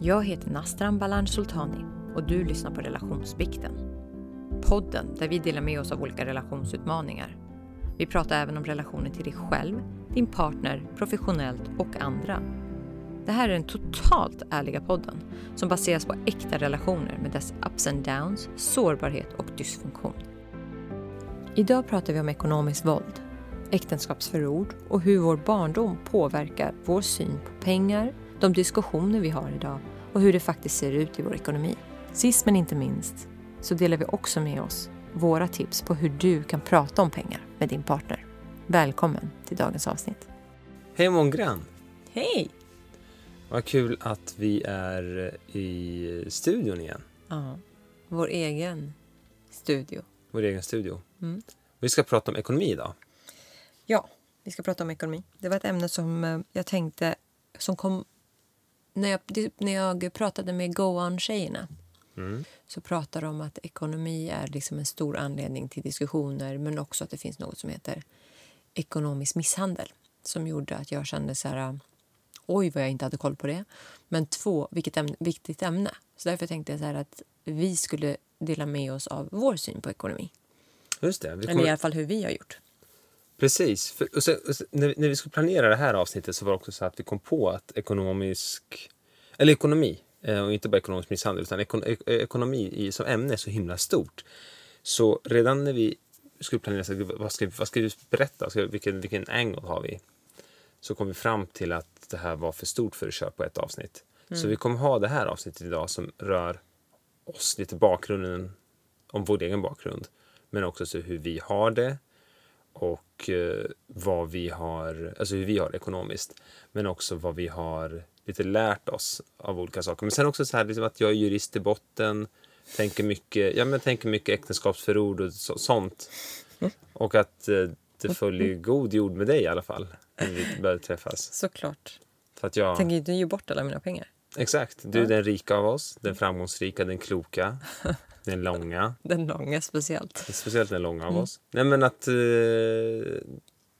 Jag heter Nastran Balan Sultani och du lyssnar på Relationsbikten. Podden där vi delar med oss av olika relationsutmaningar. Vi pratar även om relationer till dig själv, din partner, professionellt och andra. Det här är den totalt ärliga podden som baseras på äkta relationer med dess ups and downs, sårbarhet och dysfunktion. Idag pratar vi om ekonomiskt våld, äktenskapsförord och hur vår barndom påverkar vår syn på pengar, de diskussioner vi har idag och hur det faktiskt ser ut i vår ekonomi. Sist men inte minst så delar vi också med oss våra tips på hur du kan prata om pengar med din partner. Välkommen till dagens avsnitt. Hej Månggren! Hej! Vad kul att vi är i studion igen. Ja, vår egen studio. Vår egen studio. Mm. Vi ska prata om ekonomi idag. Ja, vi ska prata om ekonomi. Det var ett ämne som eh, jag tänkte som kom när jag, när jag pratade med Go On-tjejerna Mm. så pratade de om att ekonomi är liksom en stor anledning till diskussioner men också att det finns något som heter ekonomisk misshandel som gjorde att jag kände så här oj vad jag inte hade koll på det. Men två, vilket ämne, viktigt ämne. Så därför tänkte jag så att vi skulle dela med oss av vår syn på ekonomi. Just det. Vi Eller i kommer... alla fall hur vi har gjort. Precis. För, och sen, och sen, när, vi, när vi skulle planera det här avsnittet så var det också så att vi kom på att ekonomisk... Eller ekonomi, eh, och inte bara ekonomisk misshandel, utan ekon, ek, ekonomi i, som ämne är så himla stort. Så redan när vi skulle planera, så, vad, ska, vad ska vi berätta? Ska, vilken, vilken angle har vi? Så kom vi fram till att det här var för stort för att köra på ett avsnitt. Så vi kommer ha det här avsnittet idag som rör oss, lite bakgrunden om vår egen bakgrund. Men också så hur vi har det och eh, vad vi har, alltså hur vi har det ekonomiskt. Men också vad vi har lite lärt oss av olika saker. Men sen också så här liksom att jag är jurist i botten, tänker mycket, ja, men tänker mycket äktenskapsförord och så, sånt. Och att eh, det följer god jord med dig i alla fall när vi började träffas. Såklart. För att jag, Tänker inte ge bort alla mina pengar. Exakt, du är den rika av oss, den framgångsrika, den kloka, den långa. Den långa speciellt. Speciellt den långa av oss. Nej men att... Eh,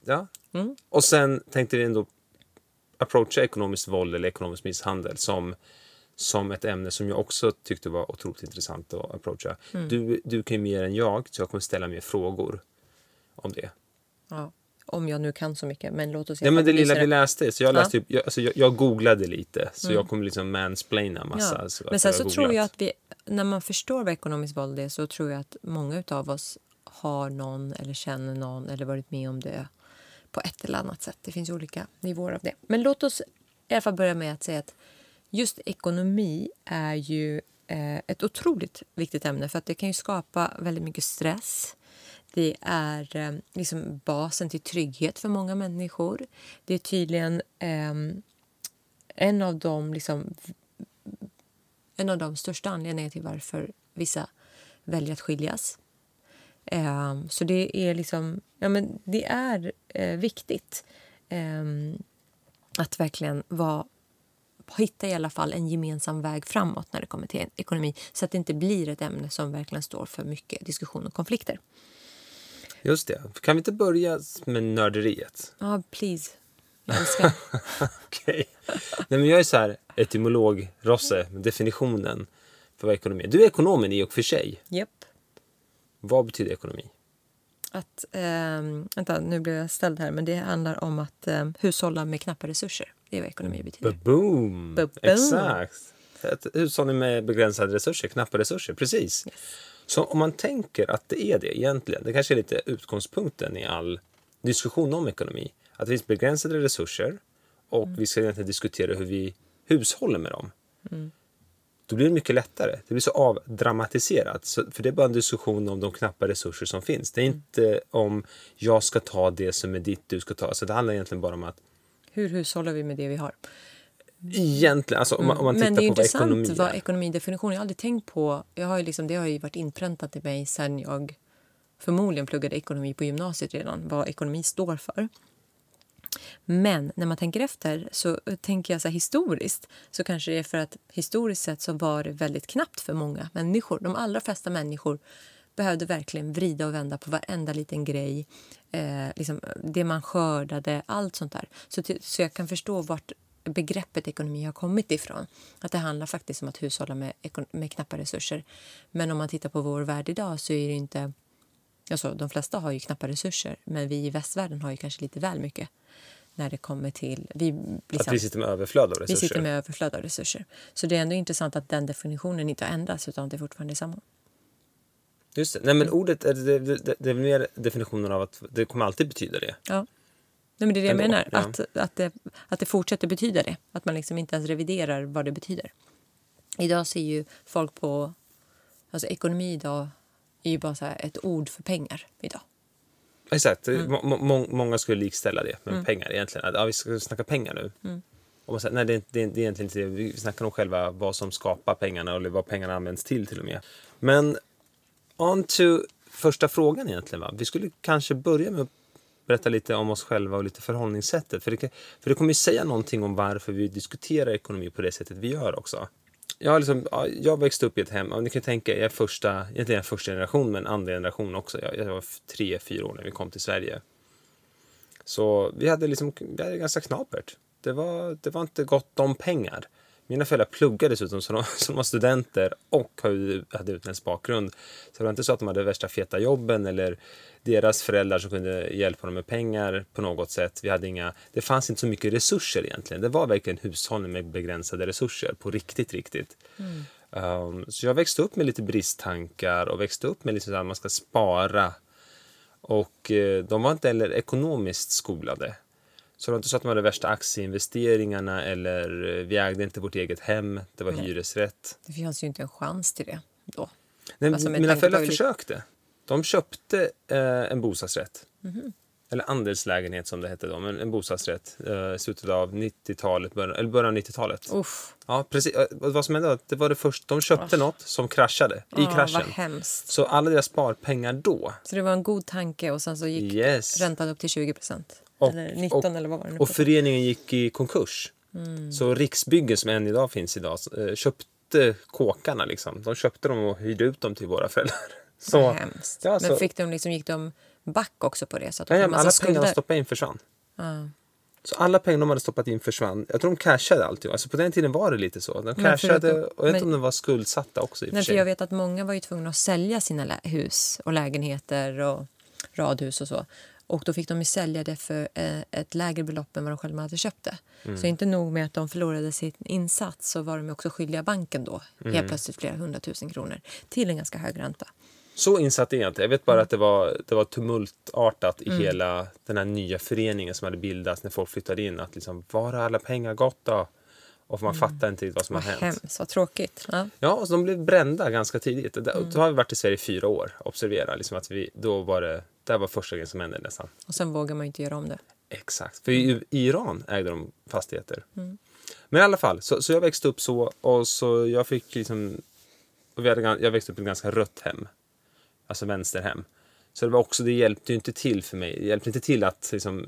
ja. Mm. Och sen tänkte vi ändå approacha ekonomiskt våld eller ekonomisk misshandel som, som ett ämne som jag också tyckte var otroligt intressant att approacha. Mm. Du, du kan ju mer än jag, så jag kommer ställa mer frågor om det. Ja. Om jag nu kan så mycket, men låt oss Ja, men det lilla vi läste, så jag, Ja. Mm. läste, upp- jag, alltså jag, jag googlade lite, så jag kommer liksom mansplaina massa. Ja. så Men sen så tror jag att vi, när man förstår vad ekonomiskt våld är så tror jag att många av oss har någon eller känner någon eller varit med om det på ett eller annat sätt. Det finns olika nivåer av det. Men låt oss i alla fall börja med att säga att just ekonomi är ju eh, ett otroligt viktigt ämne för att det kan ju skapa väldigt mycket stress. Det är eh, liksom basen till trygghet för många människor. Det är tydligen ehm, en av de liksom en av de största anledningarna till varför vissa väljer att skiljas. Ehm, så det är liksom, ja men det är eh, viktigt ehm, att verkligen vara, hitta i alla fall en gemensam väg framåt när det kommer till ekonomi så att det inte blir ett ämne som verkligen står för mycket diskussion och konflikter. Just det. Kan vi inte börja med nörderiet? Ja, please. Jag älskar. Okej. Nej, men jag är så här etymolog, Rosse, med definitionen för vad ekonomi är. Du är ekonomen i och för sig. Japp. Vad betyder ekonomi? Att, ehm, vänta, nu blev jag ställd här, men det handlar om att ehm, hushålla med knappa resurser. Det är vad ekonomi betyder. Boom! Ba-boom. Exakt. Ett hushållning med begränsade resurser, knappa resurser. Precis. Så om man tänker att det är det egentligen, det kanske är lite utgångspunkten i all diskussion om ekonomi. Att det finns begränsade resurser och Mm. vi ska egentligen diskutera hur vi hushåller med dem. Mm. Då blir det mycket lättare. Det blir så avdramatiserat. Så, för det är bara en diskussion om de knappa resurser som finns. Det är Mm. inte om jag ska ta det som är ditt, du ska ta. Så det handlar egentligen bara om att Hur hushållar vi med det vi har? Egentligen, alltså om man, om man tittar Men det är på vad intressant ekonomi vad är. ekonomidefinition Jag har aldrig tänkt på... Jag har liksom, det har ju varit inpräntat i mig sen jag förmodligen pluggade ekonomi på gymnasiet redan, vad ekonomi står för. Men när man tänker efter så tänker jag så här historiskt så kanske det är för att historiskt sett så var det väldigt knappt för många människor. De allra flesta människor behövde verkligen vrida och vända på varenda liten grej. Eh, liksom, det man skördade, allt sånt där. Så, till, så jag kan förstå vart begreppet ekonomi har kommit ifrån. Att det handlar faktiskt om att hushålla med, med knappa resurser. Men om man tittar på vår värld idag så är det inte... Alltså, de flesta har ju knappa resurser, men vi i västvärlden har ju kanske lite väl mycket när det kommer till... Vi blir att vi sitter med överflöd av resurser. Vi sitter med överflöd av resurser. Så det är ändå intressant att den definitionen inte har ändrats utan det fortfarande är samma. Just det. Nej, men ordet, är det, det, det är mer definitionen av att det kommer alltid betyda det. Ja. Nej, men det är det jag menar, ja. att, att, det, att det fortsätter betyda det. Att man liksom inte ens reviderar vad det betyder. Idag ser ju folk på... Alltså ekonomi idag är ju bara så ett ord för pengar idag. Exakt. Mm. Må, många skulle likställa det med mm. pengar egentligen. Att, ja, vi ska snacka pengar nu. Mm. Och man säger, nej, det är, det, det är egentligen inte det. Vi snackar om själva vad som skapar pengarna eller vad pengarna används till till och med. Men on to första frågan egentligen. Va? Vi skulle kanske börja med att berätta lite om oss själva och lite förhållningssättet. För det, för det kommer ju säga någonting om varför vi diskuterar ekonomi på det sättet vi gör också. Jag, liksom, jag växte upp i ett hem, ni kan tänka jag är första, egentligen första generation men andra generation också. Jag, jag var tre, fyra år när vi kom till Sverige. Så vi hade liksom, vi hade ganska knapert. Det var, det var inte gott om pengar. Mina föräldrar pluggade dessutom så de, så de var studenter och hade utländsk bakgrund. Så det var inte så att de hade värsta feta jobben eller deras föräldrar som kunde hjälpa dem med pengar på något sätt. Vi hade inga, det fanns inte så mycket resurser egentligen. Det var verkligen hushållning med begränsade resurser på riktigt, riktigt. Mm. Um, så jag växte upp med lite bristtankar och växte upp med liksom att man ska spara. Och uh, de var inte heller ekonomiskt skolade. Så det var inte så att de hade värsta aktieinvesteringarna eller eh, vi ägde inte vårt eget hem, det var Nej. hyresrätt. Det fanns ju inte en chans till det då. Nej, alltså mina föräldrar försökte. De köpte eh, en bostadsrätt. Mm -hmm. Eller andelslägenhet som det hette då, men en bostadsrätt eh, i slutet av 90-talet, början, eller början av 90-talet. Ja, precis. Eh, vad som hände det var det först, de köpte oh. något som kraschade i oh, kraschen. Så alla deras sparpengar då. Så det var en god tanke och sen så gick yes. räntan upp till 20 procent? Eller 19 och, eller vad var det Och föreningen gick i konkurs. Mm. Så Riksbyggen som än idag finns idag eh, köpte kåkarna liksom. De köpte dem och hyrde ut dem till våra föräldrar. Så, Vad hemskt. Ja, men fick de liksom, gick de back också på det? Så att de ja, alla pengar de stoppade in försvann. Ah. Så alla pengar de hade stoppat in försvann. Jag tror de cashade alltid. Alltså på den tiden var det lite så. De cashade och jag vet inte om de var skuldsatta också i nej, för Jag vet att många var ju tvungna att sälja sina hus och lägenheter och radhus och så. Och då fick de sälja det för eh, ett lägre belopp än vad de själva hade köpt det. Mm. Så inte nog med att de förlorade sin insats så var de också skyldiga banken då mm. helt plötsligt flera hundratusen kronor till en ganska hög ränta. Så insatt är jag inte. Jag vet bara mm. att det var, det var tumultartat i mm. hela den här nya föreningen som hade bildats när folk flyttade in. Att liksom, var har alla pengar gått då? Och man mm. fattar inte vad som vad har hänt. Hemskt, vad tråkigt. Ja, ja och de blev brända ganska tidigt. Mm. Då har vi varit i Sverige i fyra år. Observera, liksom att vi, då var det, det var första grejen som hände nästan. Och sen vågar man inte göra om det. Exakt, för i, i Iran ägde de fastigheter. Mm. Men i alla fall, så, så jag växte upp så och så jag fick liksom... Och vi hade, jag växte upp i ett ganska rött hem. Alltså vänsterhem. Så det var också, det hjälpte ju inte till för mig. Det hjälpte inte till att liksom,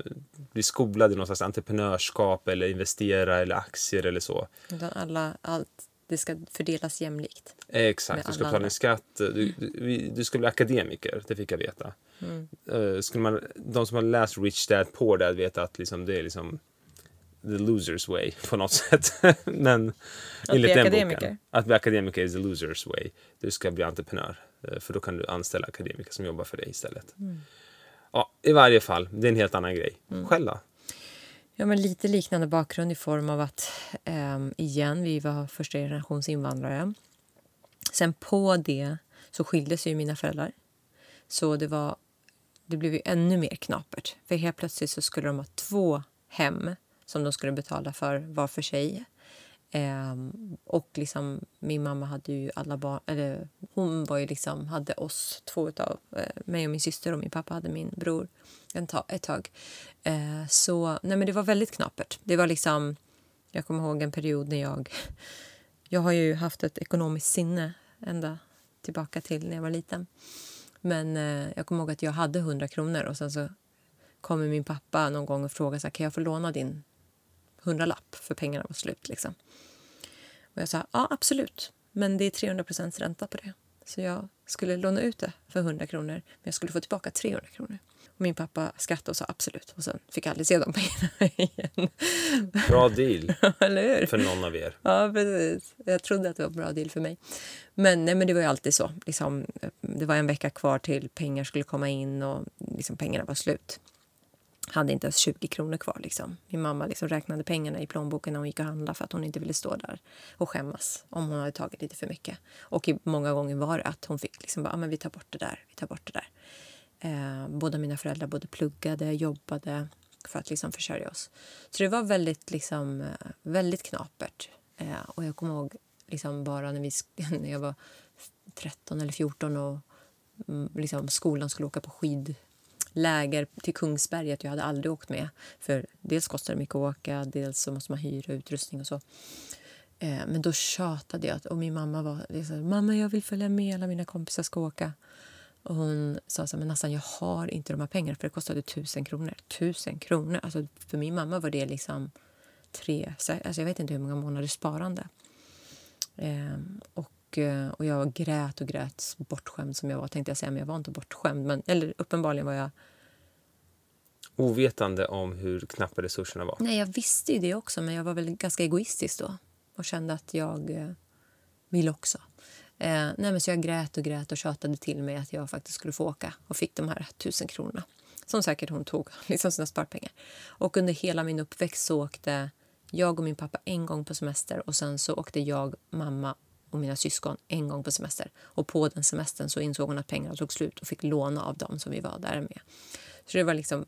bli skolad i någon slags entreprenörskap eller investera eller aktier eller så. Utan alla, allt, det ska fördelas jämlikt. Exakt, du ska betala din skatt. Du, du, du, ska bli akademiker, det fick jag veta. Mm. Uh, skulle man, de som har läst Rich Dad Poor Dad vet att liksom, det är liksom the losers way på något sätt. Men att enligt den akademiker. boken. Att bli akademiker is the losers way. Du ska bli entreprenör. Eh, för då kan du anställa akademiker som jobbar för dig istället. Mm. Ja, I varje fall, det är en helt annan grej. Mm. Då? Ja, men lite liknande bakgrund i form av att eh, igen, vi var första generations invandrare. Sen på det så skilde sig mina föräldrar. Så det var det blev ju ännu mer knapert. För helt plötsligt så skulle de ha två hem som de skulle betala för var för sig. Eh, och liksom, min mamma hade ju alla barn... Eller hon var ju liksom, hade oss två utav eh, mig och min syster och min pappa hade min bror en ta, ett tag. Eh, så nej men det var väldigt knapert. Det var liksom... Jag kommer ihåg en period när jag... Jag har ju haft ett ekonomiskt sinne ända tillbaka till när jag var liten. Men eh, jag kommer ihåg att jag hade 100 kronor och sen så kommer min pappa någon gång och frågar så här, kan jag få låna din hundralapp för pengarna var slut. Liksom. Och jag sa ja, absolut, men det är 300% ränta på det. Så jag skulle låna ut det för 100 kronor, men jag skulle få tillbaka 300 kronor. Min pappa skrattade och sa absolut. Och sen fick jag aldrig se de pengarna igen. Bra deal. För någon av er. Ja, precis. Jag trodde att det var en bra deal för mig. Men, nej, men det var ju alltid så. Liksom, det var en vecka kvar till pengar skulle komma in och liksom, pengarna var slut. Hade inte ens 20 kronor kvar. Liksom. Min mamma liksom räknade pengarna i plånboken när hon gick och handlade för att hon inte ville stå där och skämmas om hon hade tagit lite för mycket. Och i, många gånger var det att hon fick liksom bara, ah, men vi tar bort det där, vi tar bort det där. Eh, båda mina föräldrar både pluggade, jobbade för att liksom försörja oss. Så det var väldigt, liksom, eh, väldigt knapert. Eh, och jag kommer ihåg liksom bara när, vi, när jag var 13 eller 14 och mm, liksom, skolan skulle åka på skid Läger till Kungsberget. Jag hade aldrig åkt med. För Dels kostar det mycket att åka, dels så måste man hyra utrustning och så. Eh, men då tjatade jag och min mamma var liksom, mamma jag vill följa med, alla mina kompisar ska åka. Och hon sa så här, men nästan jag har inte de här pengarna för det kostade tusen kronor. Tusen kronor! Alltså för min mamma var det liksom tre, alltså jag vet inte hur många månaders sparande. Eh, och, och jag grät och grät, bortskämd som jag var tänkte jag säga, men jag var inte bortskämd. Men, eller uppenbarligen var jag... Ovetande om hur knappa resurserna var? Nej, jag visste ju det också, men jag var väl ganska egoistisk då och kände att jag eh, vill också. Eh, nej, men så jag grät och grät och tjatade till mig att jag faktiskt skulle få åka och fick de här tusen kronorna som säkert hon tog, liksom sina sparpengar. Och under hela min uppväxt så åkte jag och min pappa en gång på semester och sen så åkte jag, mamma och mina syskon en gång på semester. Och på den semestern så insåg hon att pengarna tog slut och fick låna av dem som vi var där med. Så det var liksom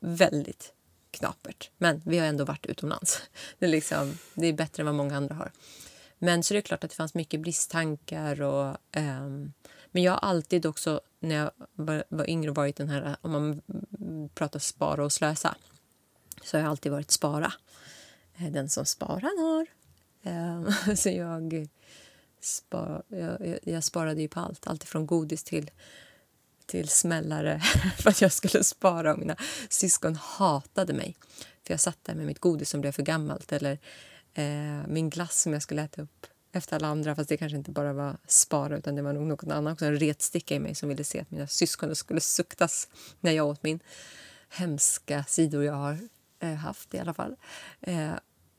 väldigt knapert. Men vi har ändå varit utomlands. Det är, liksom, det är bättre än vad många andra har. Men så det är klart att det fanns mycket bristtankar. Och, um, men jag har alltid också, när jag var, var yngre, varit den här, om man pratar spara och slösa, så har jag alltid varit spara. Eh, den som sparar har. Ehm, så jag, spar, jag, jag sparade ju på allt, allt från godis till till smällare för att jag skulle spara och mina syskon hatade mig. För jag satt där med mitt godis som blev för gammalt eller eh, min glass som jag skulle äta upp efter alla andra. Fast det kanske inte bara var spara utan det var nog någon annan Också en retsticka i mig som ville se att mina syskon skulle suktas när jag åt min hemska sidor jag har eh, haft i alla fall. Eh,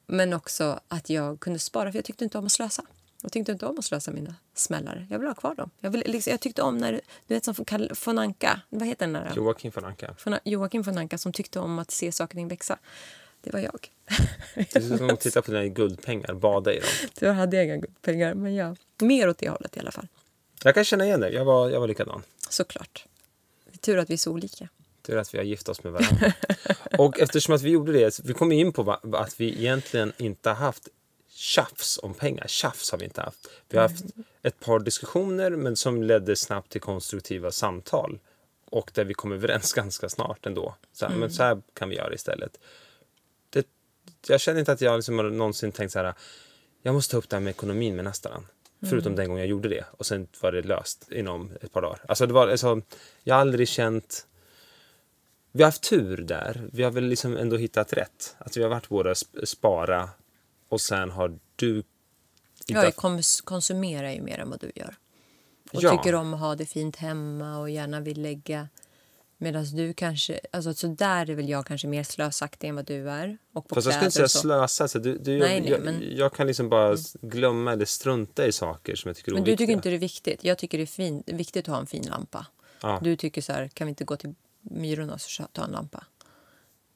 men också att jag kunde spara för jag tyckte inte om att slösa. Jag tyckte inte om att slösa mina smällare. Jag vill ha kvar dem. Jag, vill, liksom, jag tyckte om när, du vet som von Anka, vad heter den där? Joakim von Anka. Joakim von Anka som tyckte om att se saker och växa. Det var jag. Det är som att titta på dina guldpengar, bada i dem. Då hade jag inga guldpengar, men ja, mer åt det hållet i alla fall. Jag kan känna igen det. Jag var, jag var likadan. Såklart. Tur att vi är så olika. Tur att vi har gift oss med varandra. och eftersom att vi gjorde det, vi kom in på att vi egentligen inte har haft tjafs om pengar. Tjafs har vi inte haft. Vi har haft ett par diskussioner men som ledde snabbt till konstruktiva samtal. Och där vi kom överens ganska snart ändå. Så här, mm. Men så här kan vi göra istället jag känner inte att jag liksom någonsin tänkt så här. Jag måste ta upp det här med ekonomin med nästan. Mm. Förutom den gången jag gjorde det. Och sen var det löst inom ett par dagar. Alltså det var, alltså, jag har aldrig känt... Vi har haft tur där. Vi har väl liksom ändå hittat rätt. Att vi har varit båda spara och sen har du... Jag konsumerar ju mer än vad du gör. Och ja. tycker om att ha det fint hemma och gärna vill lägga Medan du kanske, alltså så där är väl jag kanske mer slösaktig än vad du är. Och på Fast jag skulle inte säga slösa, alltså, du, du, nej, nej, jag, men... jag, kan liksom bara mm. glömma eller strunta i saker som jag tycker är Men oviktiga. du tycker inte det är viktigt. Jag tycker det är fin, viktigt att ha en fin lampa. Ja. Du tycker så här, kan vi inte gå till Myrornas och ta en lampa?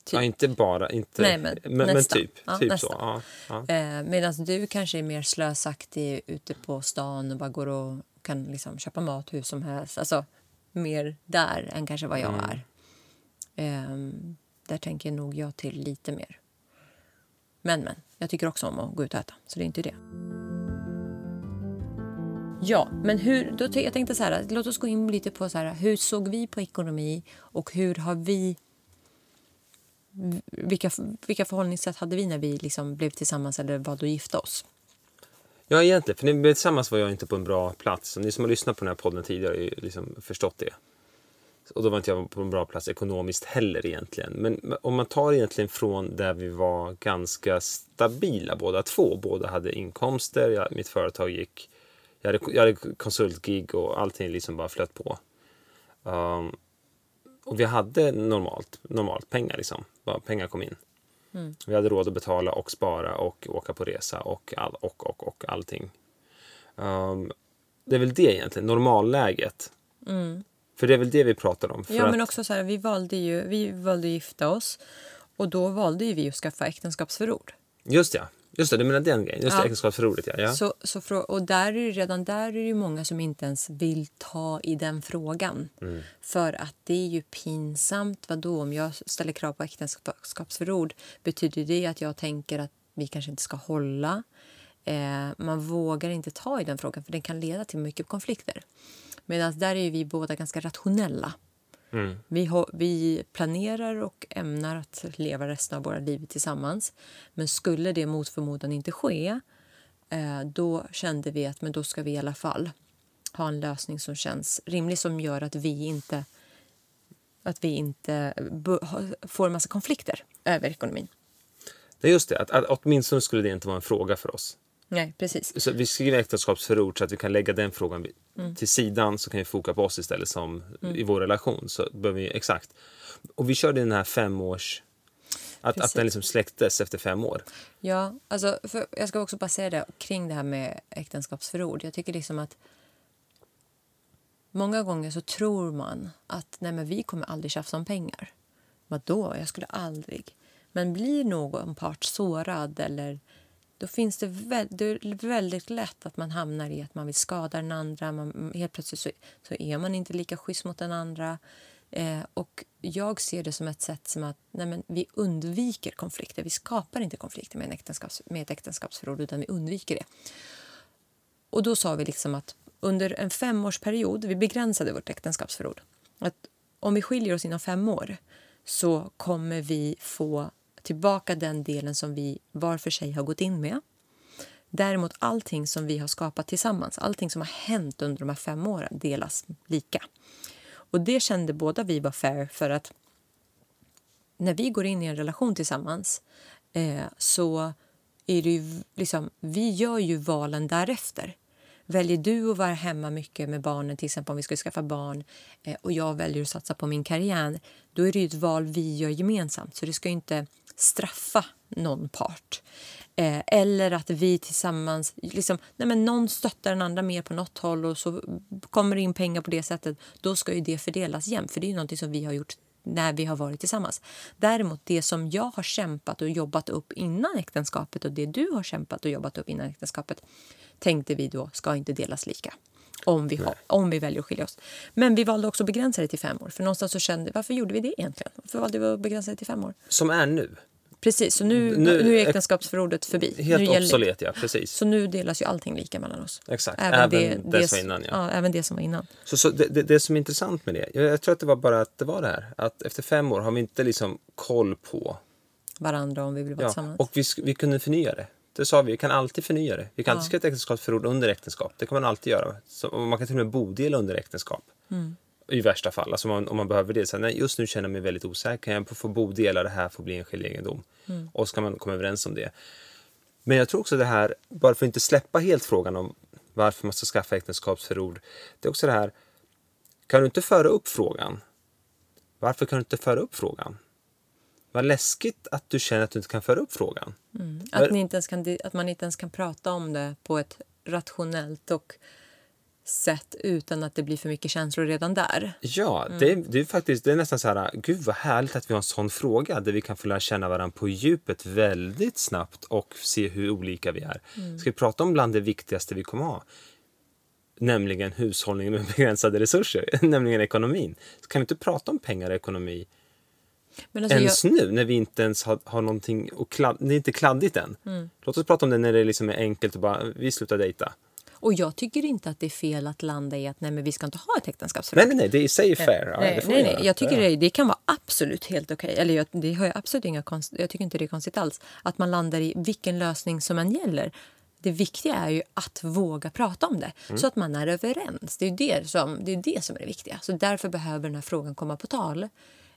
Typ. Ja, inte bara, inte, Nej, men, men, men typ, ja, typ så. Ja, ja. Eh, Medan du kanske är mer slösaktig ute på stan och bara går och kan liksom köpa mat hur som helst. Alltså, mer där än kanske vad jag mm. är. Um, där tänker nog jag till lite mer. Men, men. Jag tycker också om att gå ut och äta, så det är inte det. Ja, men hur, då, jag tänkte så här, låt oss gå in lite på så här, hur såg vi på ekonomi och hur har vi... Vilka, vilka förhållningssätt hade vi när vi liksom blev tillsammans eller valde att gifta oss? Ja, egentligen. För när vi blev tillsammans var jag inte på en bra plats. Ni som har lyssnat på den här podden tidigare har ju liksom förstått det. Och då var inte jag på en bra plats ekonomiskt heller egentligen. Men om man tar egentligen från där vi var ganska stabila båda två. Båda hade inkomster, jag, mitt företag gick... Jag hade, jag hade konsultgig och allting liksom bara flöt på. Um, och vi hade normalt, normalt pengar liksom. Bara pengar kom in. Mm. Vi hade råd att betala och spara och åka på resa och, all, och, och, och allting. Um, det är väl det egentligen, normalläget. För det är väl det vi pratar om. För Mm. Ja, men också så här, vi valde ju vi valde att gifta oss och då valde ju vi att skaffa äktenskapsförord. Just ja, just det, du menar den grejen. Just Ja. det, äktenskapsförordet ja. ja. Så, så och där är det, redan där är det ju många som inte ens vill ta i den frågan. Mm. För att det är ju pinsamt. Vadå, om jag ställer krav på äktenskapsförord betyder det att jag tänker att vi kanske inte ska hålla? Eh, man vågar inte ta i den frågan för den kan leda till mycket konflikter. Medan där är vi båda ganska rationella. Mm. Vi, har, vi planerar och ämnar att leva resten av våra liv tillsammans. Men skulle det mot förmodan inte ske, eh, då kände vi att men då ska vi i alla fall ha en lösning som känns rimlig som gör att vi inte att vi inte ha- får en massa konflikter över ekonomin. Det är just det, att, att åtminstone skulle det inte vara en fråga för oss. Nej, precis. Så vi skriver äktenskapsförord så att vi kan lägga den frågan Mm. till sidan så kan vi foka på oss istället som i vår relation. Så behöver vi, exakt. Och vi körde den här femårs... Att, att den liksom släcktes efter fem år. Ja, alltså, för jag ska också bara säga det kring det här med äktenskapsförord. Jag tycker liksom att många gånger så tror man att nej men vi kommer aldrig tjafsa om pengar. Vadå? Jag skulle aldrig. Men blir någon part sårad eller då finns det, vä- det är väldigt lätt att man hamnar i att man vill skada den andra. Man, helt plötsligt så, så är man inte lika schysst mot den andra. Eh, och jag ser det som ett sätt som att nej men, vi undviker konflikter. Vi skapar inte konflikter med, en äktenskaps, med ett äktenskapsförord utan vi undviker det. Och då sa vi liksom att under en femårsperiod, vi begränsade vårt äktenskapsförord. Att om vi skiljer oss inom fem år så kommer vi få tillbaka den delen som vi var för sig har gått in med. Däremot allting som vi har skapat tillsammans, allting som har hänt under de här fem åren delas lika. Och det kände båda vi var fair för att när vi går in i en relation tillsammans eh, så är det ju liksom, vi gör ju valen därefter. Väljer du att vara hemma mycket med barnen, till exempel om vi skulle skaffa barn eh, och jag väljer att satsa på min karriär, då är det ju ett val vi gör gemensamt. Så det ska ju inte straffa någon part. Eh, eller att vi tillsammans, liksom, nej men någon stöttar den andra mer på något håll och så kommer det in pengar på det sättet, då ska ju det fördelas jämnt. För det är ju som vi har gjort när vi har varit tillsammans. Däremot det som jag har kämpat och jobbat upp innan äktenskapet och det du har kämpat och jobbat upp innan äktenskapet tänkte vi då ska inte delas lika. Om vi, har, om vi väljer att skilja oss. Men vi valde också att begränsa det till fem år. För någonstans så kände varför gjorde vi det egentligen? Varför valde vi att begränsa det till fem år? Som är nu. Precis, så nu, Nu- nu, är äktenskapsförordet förbi. Helt nu obsolet, ja. Precis. Så nu delas ju allting lika mellan oss. Exakt. Även det som var innan, ja. ja. Även det som var innan. Så, så det, det, det som är intressant med det, jag, jag tror att det var bara att det var det här. Att efter fem år har vi inte liksom koll på... Varandra om vi vill vara Ja, tillsammans. och vi, vi kunde förnya det. Det sa vi, vi kan alltid förnya det. Vi kan alltid Ja. skriva ett äktenskapsförord under äktenskap. Det kan man alltid göra. Så, man kan till och med bodela under äktenskap. Mm. I värsta fall, alltså om man, om man behöver det. Så, här, nej, just nu känner jag mig väldigt osäker. Kan jag få bodela det här får bli enskild egendom? Mm. Och så kan man komma överens om det. Men jag tror också det här, bara för att inte släppa helt frågan om varför man ska skaffa äktenskapsförord. Det är också det här, kan du inte föra upp frågan? Varför kan du inte föra upp frågan? Vad läskigt att du känner att du inte kan föra upp frågan. Att, ni inte ens kan, att man inte ens kan prata om det på ett rationellt och sätt utan att det blir för mycket känslor redan där. Ja, Mm. det, är- det är faktiskt det är nästan så här, gud vad härligt att vi har en sån fråga där vi kan få lära känna varandra på djupet väldigt snabbt och se hur olika vi är. Mm. Ska vi prata om bland det viktigaste vi kommer ha? Nämligen hushållning med begränsade resurser, nämligen ekonomin. Så kan vi inte prata om pengar och ekonomi Men alltså ens jag, nu när vi inte ens har, har någonting och kladd, det är inte kladdigt än. Mm. Låt oss prata om det när det liksom är enkelt och bara, vi slutar dejta. Och jag tycker inte att det är fel att landa i att nej, men vi ska inte ha ett äktenskapsförord. Nej, nej, nej, det är i sig fair. Ja, nej, nej, nej. Jag tycker det, det kan vara absolut helt okej. Eller jag, det har jag absolut inga konst, jag tycker inte det är konstigt alls. Att man landar i vilken lösning som än gäller. Det viktiga är ju att våga prata om det Mm. så att man är överens. Det är det som, det är det som är det viktiga. Så därför behöver den här frågan komma på tal.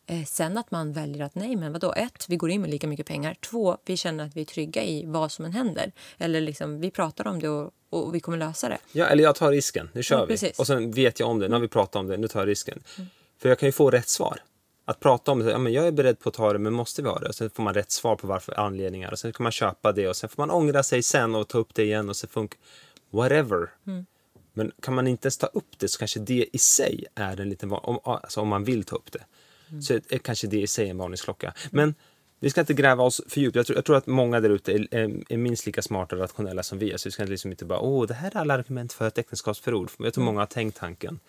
Eh, sen att man väljer att nej, men vadå? Ett, vi går in med lika mycket pengar. Två, vi känner att vi är trygga i vad som än händer. Eller liksom, vi pratar om det och, och vi kommer lösa det. Ja, eller jag tar risken. Nu kör Ja, vi. precis. Och sen vet jag om det. Nu har vi pratat om det. Nu tar jag risken. För jag kan ju få rätt svar. Att prata om det, ja, men jag är beredd på att ta det, men måste vi ha det? Och sen får man rätt svar på varför anledningar och sen kan man köpa det och sen får man ångra sig sen och ta upp det igen och så funkar whatever. Men kan man inte ens ta upp det så kanske det i sig är en liten, om, alltså om man vill ta upp det, så är kanske det i sig en varningsklocka. Men vi ska inte gräva oss för djupt. Jag tror, jag tror att många där ute är, är, är minst lika smarta och rationella som vi är. Så vi ska liksom inte bara, åh, det här är alla argument för ett äktenskapsförord. Jag tror många har tänkt tanken.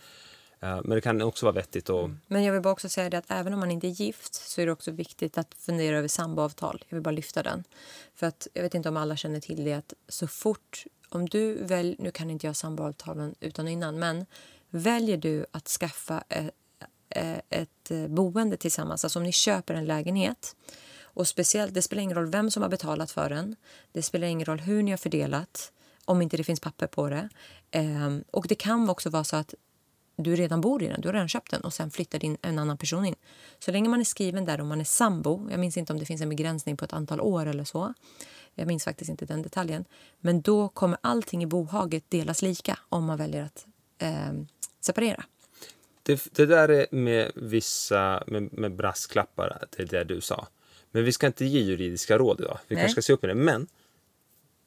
Eh, men det kan också vara vettigt att... Men jag vill bara också säga det att även om man inte är gift så är det också viktigt att fundera över samboavtal. Jag vill bara lyfta den. För att jag vet inte om alla känner till det att så fort om du väljer, nu kan inte jag samboavtalen utan och innan, men väljer du att skaffa ett, ett eh, boende tillsammans, alltså om ni köper en lägenhet och speciellt, det spelar ingen roll vem som har betalat för den, det spelar ingen roll hur ni har fördelat, om inte det finns papper på det. Ehm, och det kan också vara så att du redan bor i den, du har redan köpt den och sen flyttar din, en annan person in. Så länge man är skriven där och man är sambo, jag minns inte om det finns en begränsning på ett antal år eller så, jag minns faktiskt inte den detaljen, men då kommer allting i bohaget delas lika om man väljer att eh, separera. Det, det där är med vissa, med, med brasklappar, det är det du sa. Men vi ska inte ge juridiska råd idag. Vi Nej. kanske ska se upp med det. Men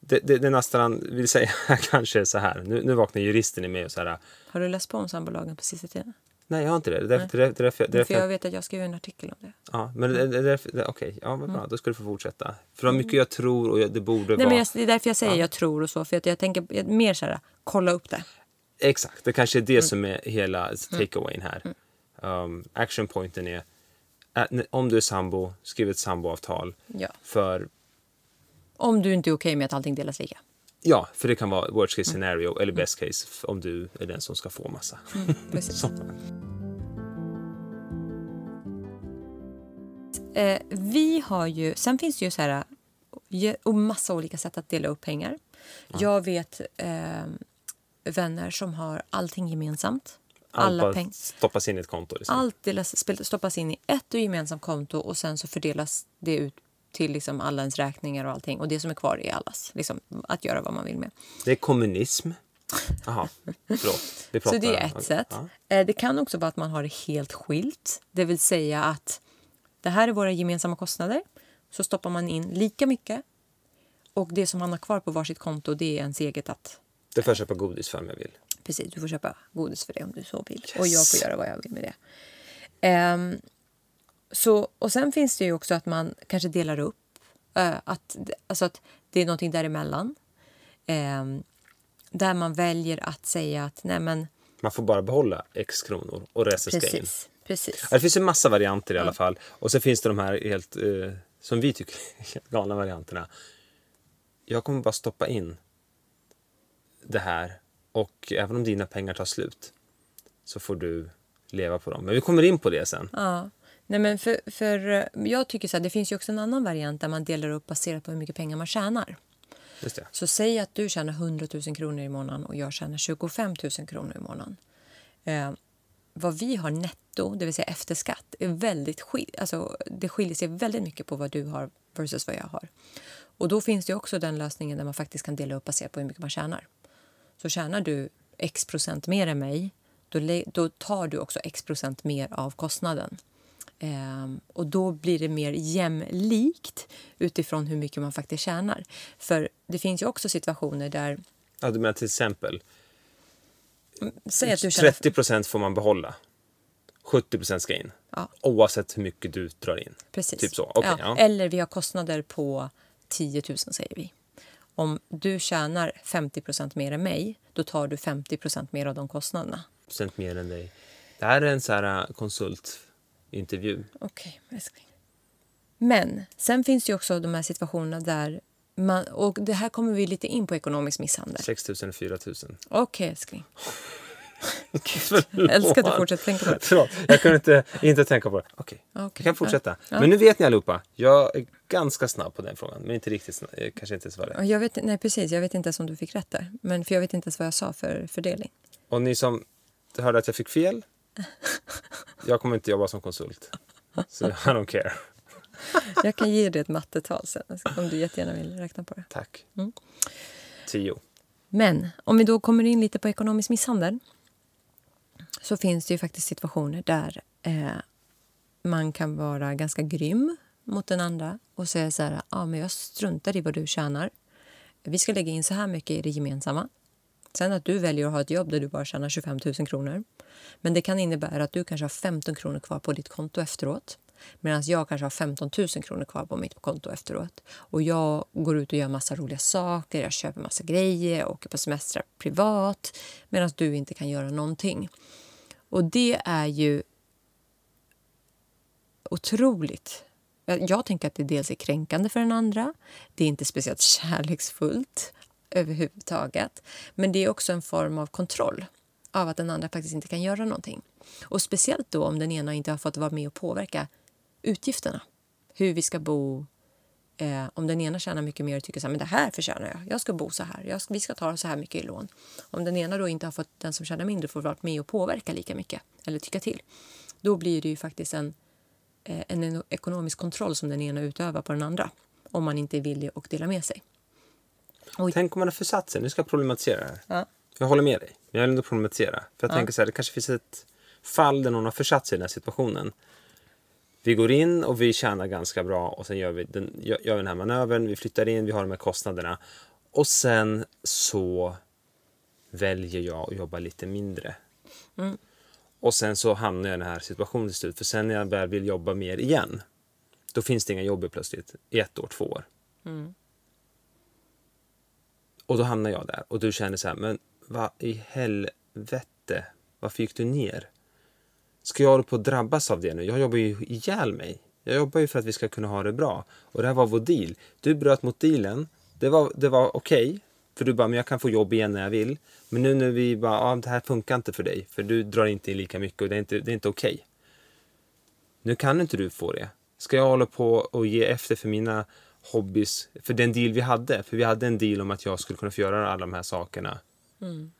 det, det, det nästan vill säga kanske är så här. Nu, nu vaknar juristen i mig och så här. Har du läst på om sambolagen på sista tiden? Nej, jag har inte det. Det är därför, det är därför, det är därför, För jag vet att jag skrev en artikel om det. Ja, men det, det, är därför, det, okej, ja vad bra, då ska du få fortsätta. För det var mycket jag tror och jag, det borde Mm. Nej, vara... men jag, det är därför jag säger jag tror och så, för att jag tänker jag, mer så här, kolla upp det. Exakt, det kanske är det Mm. som är hela takeawayen här. Um, action pointen är, om du är sambo, skriv ett samboavtal. Ja. För, Om du inte är okej med att allting delas lika. ja, för det kan vara worst Mm. case scenario eller best case om du är den som ska få massa. Precis. Så. Eh, vi har ju, sen finns det ju så här och massa olika sätt att dela upp pengar. Jag vet eh, vänner som har allting gemensamt. Alla pengar. stoppas in i ett konto. Liksom. Allt delas, stoppas in i ett och gemensamt konto och sen så fördelas det ut till liksom alla ens räkningar och allting. Och det som är kvar är allas. Liksom, att göra vad man vill med. Det är kommunism. Jaha, förlåt. Vi Så det är ett sätt. Ja. Eh, Det kan också vara att man har det helt skilt. Det vill säga att det här är våra gemensamma kostnader. Så stoppar man in lika mycket. Och det som man har kvar på varsitt konto det är ens eget att Det får jag köpa godis för om jag vill. Precis, du får köpa godis för det om du så vill. Och jag får göra vad jag vill med det. Ehm, så, och sen finns det ju också att man kanske delar upp. eh, att, alltså att det är någonting däremellan. Ehm, där man väljer att säga att nej men Man får bara behålla x kronor och resten ska in. precis. Ja, det finns en massa varianter i alla fall. Och så finns det de här helt, eh, som vi tycker, galna varianterna. Jag kommer bara stoppa in det här och även om dina pengar tar slut så får du leva på dem. Men vi kommer in på det sen. Ja. Nej, men för, för eh, jag tycker så här, det finns ju också en annan variant där man delar upp baserat på hur mycket pengar man tjänar. Just det. Så säg att du tjänar 100 000 kronor i månaden och jag tjänar 25 000 kronor i månaden. Eh, vad vi har netto, det vill säga efter skatt, är väldigt skil alltså, det skiljer sig väldigt mycket på vad du har versus vad jag har. Och då finns det också den lösningen där man faktiskt kan dela upp baserat på hur mycket man tjänar. Så tjänar du x procent mer än mig, då, då tar du också x procent mer av kostnaden. Ehm, och då blir det mer jämlikt utifrån hur mycket man faktiskt tjänar. För det finns ju också situationer där, Ja, du menar till exempel säg att du tjänar... 30 procent får man behålla. 70 procent ska in. Ja. Oavsett hur mycket du drar in. Precis. Typ så. Okej, ja. ja. Eller vi har kostnader på 10 000 säger vi. Om du tjänar 50% mer än mig, då tar du 50% mer av de kostnaderna. Procent mer än dig. Det här är en så här äh, konsultintervju. Okej, älskling. Men sen finns det också de här situationerna där man, och det här kommer vi lite in på ekonomisk misshandel. 6 000 eller 4 000. Okej, älskling. Jag älskar att du fortsätter tänka på det. Förlåt, jag kunde inte, inte tänka på det. Okej, Okej. vi kan fortsätta. Ja. Men nu vet ni allihopa, jag är ganska snabb på den frågan. Men inte riktigt snabb, eh, kanske inte det. Och Jag vet, nej, precis. Jag vet inte ens om du fick rätt där. Men för jag vet inte ens vad jag sa för fördelning. Och ni som hörde att jag fick fel, jag kommer inte jobba som konsult. Så I don't care. Jag kan ge dig ett mattetal sen om du jättegärna vill räkna på det. Tack. Mm. Tio. Men om vi då kommer in lite på ekonomisk misshandel så finns det ju faktiskt situationer där eh, man kan vara ganska grym mot den andra och säga så här, ja men jag struntar i vad du tjänar. Vi ska lägga in så här mycket i det gemensamma. Sen att du väljer att ha ett jobb där du bara tjänar 25 000 kronor. Men det kan innebära att du kanske har 15 kronor kvar på ditt konto efteråt. Medan jag kanske har 15 000 kronor kvar på mitt konto efteråt. Och jag går ut och gör massa roliga saker, jag köper massa grejer, åker på semestrar privat. Medan du inte kan göra någonting. Och det är ju otroligt. Jag tänker att det dels är kränkande för den andra. Det är inte speciellt kärleksfullt överhuvudtaget. Men det är också en form av kontroll av att den andra faktiskt inte kan göra någonting. Och speciellt då om den ena inte har fått vara med och påverka utgifterna. Hur vi ska bo. Eh, om den ena tjänar mycket mer och tycker så här, men det här förtjänar jag. Jag ska bo så här. Jag ska, vi ska ta så här mycket i lån. Om den ena då inte har fått, den som tjänar mindre får vara med och påverka lika mycket eller tycka till. Då blir det ju faktiskt en, eh, en ekonomisk kontroll som den ena utövar på den andra. Om man inte är villig att dela med sig. Och... Tänk om man har försatt sig. Nu ska jag problematisera det här. Ja. Jag håller med dig. Men jag vill ändå problematisera. För jag Ja. tänker så här, det kanske finns ett fall där någon har försatt sig i den här situationen. Vi går in och vi tjänar ganska bra och sen gör vi den, gör, den här manövern. Vi flyttar in, vi har de här kostnaderna. Och sen så väljer jag att jobba lite mindre. Mm. Och sen så hamnar jag i den här situationen till slut. För sen när jag väl vill jobba mer igen, då finns det inga jobb plötsligt i ett år, två år. Mm. Och då hamnar jag där och du känner så här, men vad i helvete, varför gick du ner? Ska jag hålla på att drabbas av det nu? Jag jobbar ju ihjäl mig. Jag jobbar ju för att vi ska kunna ha det bra. Och det här var vår deal. Du bröt mot dealen. Det var, det var okej. för du bara, men jag kan få jobb igen när jag vill. Men nu när vi bara, ah, det här funkar inte för dig. För du drar inte in lika mycket och det är inte, det är inte okej. Nu kan inte du få det. Ska jag hålla på och ge efter för mina hobbys? För den deal vi hade. För vi hade en deal om att jag skulle kunna få göra alla de här sakerna. Mm.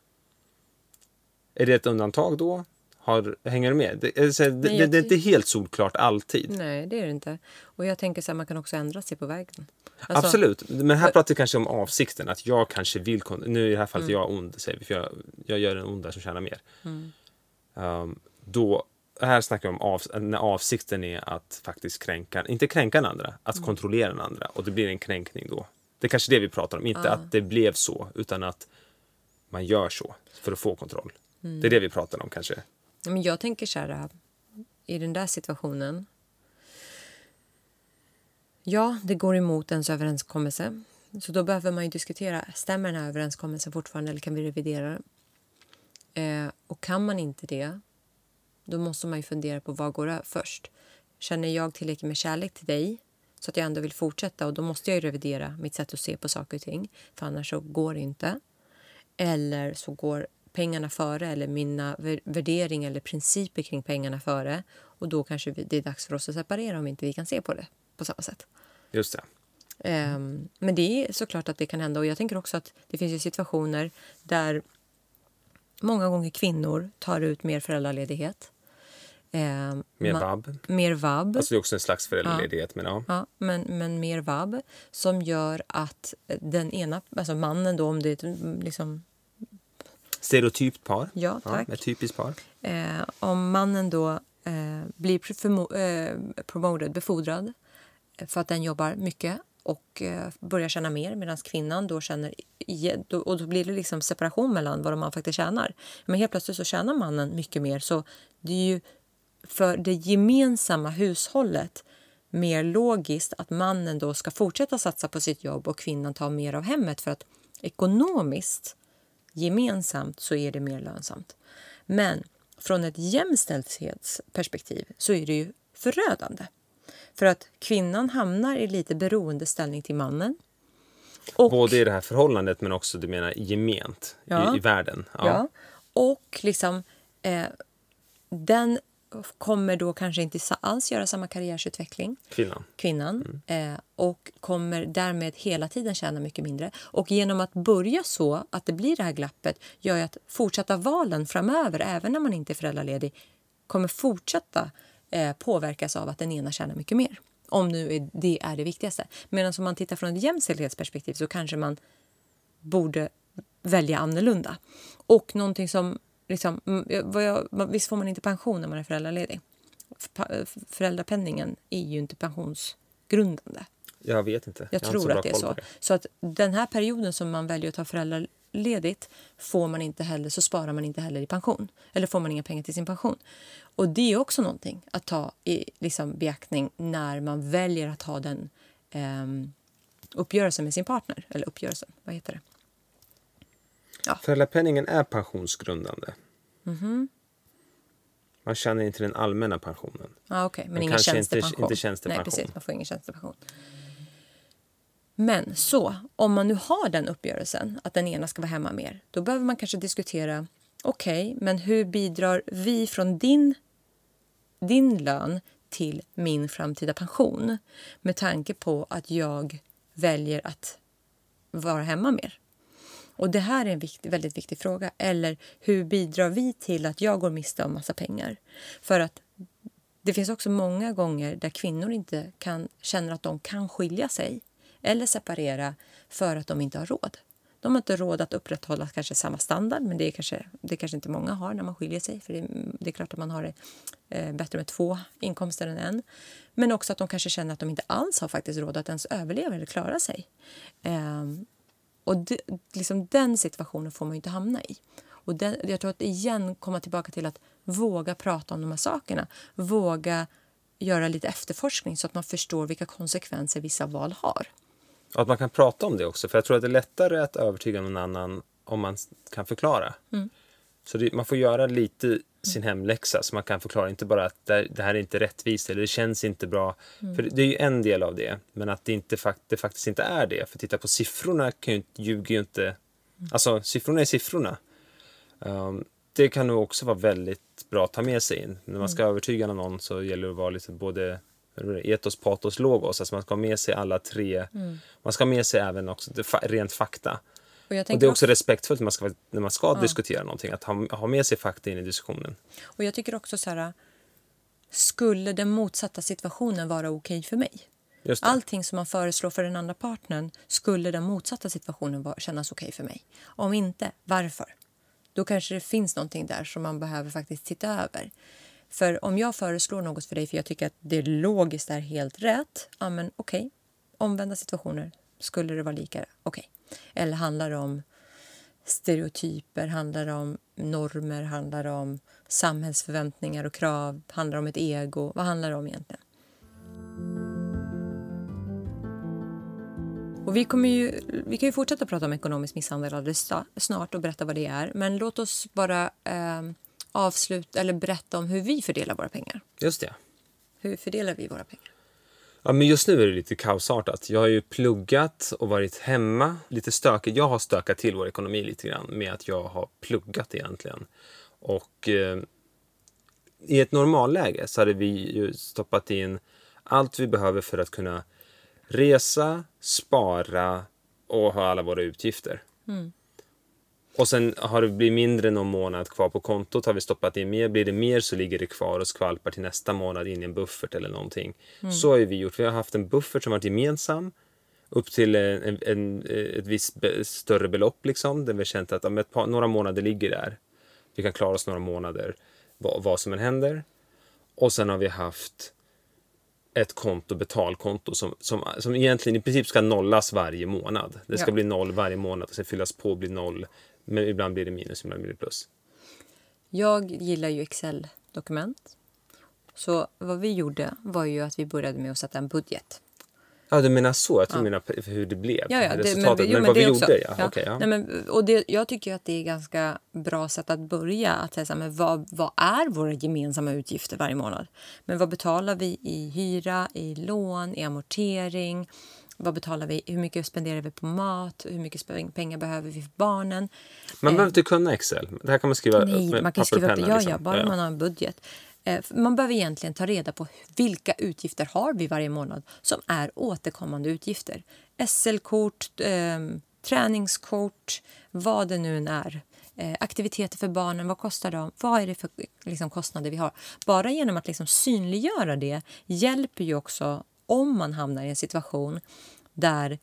Är det ett undantag då? Har, hänger du med? Det, det, Nej, det, det är inte helt solklart alltid. Nej, det är det inte. Och jag tänker så här, man kan också ändra sig på vägen. Alltså, Absolut, men här pratar vi kanske om avsikten. Att jag kanske vill... Nu i det här fallet är jag ond, säger vi, för jag, jag gör en ond där som tjänar mer. Mm. Um, då, här snackar vi om av, när avsikten är att faktiskt kränka, inte kränka den andra, att Mm. kontrollera den andra. Och det blir en kränkning då. Det är kanske det vi pratar om, inte Ja. att det blev så, utan att man gör så för att få kontroll. Mm. Det är det vi pratar om kanske. Men jag tänker så här, äh, i den där situationen. Ja, det går emot ens överenskommelse. Så då behöver man ju diskutera, stämmer den här överenskommelsen fortfarande eller kan vi revidera den? Eh, och kan man inte det, då måste man ju fundera på vad går först. Känner jag tillräckligt med kärlek till dig så att jag ändå vill fortsätta och då måste jag ju revidera mitt sätt att se på saker och ting. För annars så går det inte. Eller så går pengarna före eller mina vär- värderingar eller principer kring pengarna före. Och då kanske det är dags för oss att separera om inte vi kan se på det på samma sätt. Just det. Ehm, men det är såklart att det kan hända. Och jag tänker också att det finns ju situationer där många gånger kvinnor tar ut mer föräldraledighet. Ehm, Mer vab. Mer vab. Alltså det är också en slags föräldraledighet, men ja. Ja, men, men mer vab som gör att den ena, alltså mannen då om det är liksom, Stereotypt par. ja Ja, tack. ett typiskt par. Eh, om mannen då eh, blir eh, promoted, befordrad eh, för att den jobbar mycket och eh, börjar tjäna mer medan kvinnan då känner... Och då blir det liksom separation mellan vad man faktiskt tjänar. Men helt plötsligt så tjänar mannen mycket mer. Så det är ju för det gemensamma hushållet mer logiskt att mannen då ska fortsätta satsa på sitt jobb och kvinnan tar mer av hemmet för att ekonomiskt gemensamt så är det mer lönsamt. Men från ett jämställdhetsperspektiv så är det ju förödande. För att kvinnan hamnar i lite beroendeställning till mannen. Och, Både i det här förhållandet men också du menar gement Ja. i, i världen. ja. och liksom eh, den kommer då kanske inte alls göra samma karriärsutveckling Kvinnan. kvinnan eh, och kommer därmed hela tiden tjäna mycket mindre. Och genom att börja så, att det blir det här glappet, gör att fortsatta valen framöver, även när man inte är föräldraledig, kommer fortsätta eh, påverkas av att den ena tjänar mycket mer. Om nu är, det är det viktigaste. Medan om man tittar från ett jämställdhetsperspektiv så kanske man borde välja annorlunda. Och någonting som... Liksom, vad jag, visst får man inte pension när man är föräldraledig? föräldrapenningen är ju inte pensionsgrundande. Jag vet inte. Jag, inte tror att det är så. det. Så att den här perioden som man väljer att ta föräldraledigt får man inte heller, så sparar man inte heller i pension. Eller får man inga pengar till sin pension. Och det är också någonting att ta i liksom, beaktning när man väljer att ha den ehm, uppgörelsen med sin partner. Eller uppgörelsen, vad heter det? Föräldrapenningen är pensionsgrundande. Mhm. Man tjänar inte den allmänna pensionen. Ja, okej. Men, Men ingen kanske inte- tjänstepension. inte tjänstepension. Nej, precis. Man får ingen tjänstepension. Men så, om man nu har den uppgörelsen att den ena ska vara hemma mer, då behöver man kanske diskutera okej, men hur bidrar vi från din, din lön till min framtida pension med tanke på att jag väljer att vara hemma mer? Och det här är en viktig, väldigt viktig fråga. Eller hur bidrar vi till att jag går miste om massa pengar? För att det finns också många gånger där kvinnor inte kan, känner att de kan skilja sig eller separera för att de inte har råd. De har inte råd att upprätthålla kanske samma standard, men det är kanske, det kanske inte många har när man skiljer sig. För det, det är klart att man har det eh, bättre med två inkomster än en. Men också att de kanske känner att de inte alls har faktiskt råd att ens överleva eller klara sig. Eh, och det, liksom den situationen får man inte hamna i. Och den, jag tror att igen komma tillbaka till att våga prata om de här sakerna. Våga göra lite efterforskning så att man förstår vilka konsekvenser vissa val har. Och att man kan prata om det också. För jag tror att det är lättare att övertyga någon annan om man kan förklara. Mm. Så det, man får göra lite sin hemläxa så man kan förklara. Inte bara att det, här är inte rättvist eller det känns inte bra. Mm. För det är ju en del av det. Men att det, inte, det faktiskt inte är det. För titta på siffrorna kan ju, inte- ljuger ju inte. Mm. Alltså siffrorna är siffrorna. Um, det kan nog också vara väldigt bra att ta med sig in. När man ska Mm. övertyga någon så gäller det att vara lite både etos, patos, logos. Alltså man ska ha med sig alla tre. Mm. Man ska ha med sig även också rent fakta. Och Och det är också respektfullt när man ska, när man ska Ja. diskutera någonting. Att ha, ha med sig fakta in i diskussionen. Och jag tycker också så här, skulle den motsatta situationen vara okej för mig? Allting som man föreslår för den andra partnern, skulle den motsatta situationen vara, kännas okej för mig? Om inte, varför? Då kanske det finns någonting där som man behöver faktiskt titta över. För om jag föreslår något för dig för jag tycker att det logiskt är helt rätt, ja men okej. Omvända situationer, skulle det vara lika? Okej. Eller handlar det om stereotyper, handlar det om normer, handlar det om samhällsförväntningar och krav, handlar det om ett ego? Vad handlar det om egentligen? Och vi, kommer ju, vi kan ju fortsätta prata om ekonomisk misshandel alldeles snart och berätta vad det är. Men låt oss bara eh, avsluta eller berätta om hur vi fördelar våra pengar. Just det. Hur fördelar vi våra pengar? Ja, men just nu är det lite kaosartat. Jag har ju pluggat och varit hemma. Lite stökigt. Jag har stökat till vår ekonomi lite grann med att jag har pluggat egentligen. Och eh, i ett normalläge så hade vi ju stoppat in allt vi behöver för att kunna resa, spara och ha alla våra utgifter. Mm. Och sen har det blivit mindre någon månad kvar på kontot. Har vi stoppat in mer, blir det mer så ligger det kvar och skvalpar till nästa månad in i en buffert eller någonting. Så har vi gjort. Vi har haft en buffert som varit gemensam upp till en, en, ett visst större belopp liksom. Där vi har känt att om ett par, några månader ligger där. Vi kan klara oss några månader vad, vad som än händer. Och sen har vi haft ett konto, betalkonto som, som, som egentligen i princip ska nollas varje månad. Det ska Ja. bli noll varje månad och sen fyllas på och bli noll. Men ibland blir det minus, ibland blir det plus. Jag gillar ju Excel-dokument. Så vad vi gjorde var ju att vi började med att sätta en budget. Ja, du menar så? Jag tror du menar hur det blev. Ja, ja, det, resultatet. jo, men, vad det vi också. gjorde, ja. Okej, ja. Nej, men, och det, jag tycker att det är ganska bra sätt att börja. Att säga så här, men vad, vad är våra gemensamma utgifter varje månad? Men vad betalar vi i hyra, i lån, i amortering? Vad betalar vi? Hur mycket spenderar vi på mat? Hur mycket pengar behöver vi för barnen? Man Eh, behöver inte kunna Excel. Det här kan man skriva Nej, med man kan skriva upp det. Ja, liksom. ja, bara man har en budget. Eh, Man behöver egentligen ta reda på vilka utgifter har vi varje månad som är återkommande utgifter. SL-kort, eh, träningskort, vad det nu än är. Eh, aktiviteter för barnen, vad kostar de? Vad är det för liksom, kostnader vi har? Bara genom att liksom, synliggöra det hjälper ju också om man hamnar i en situation där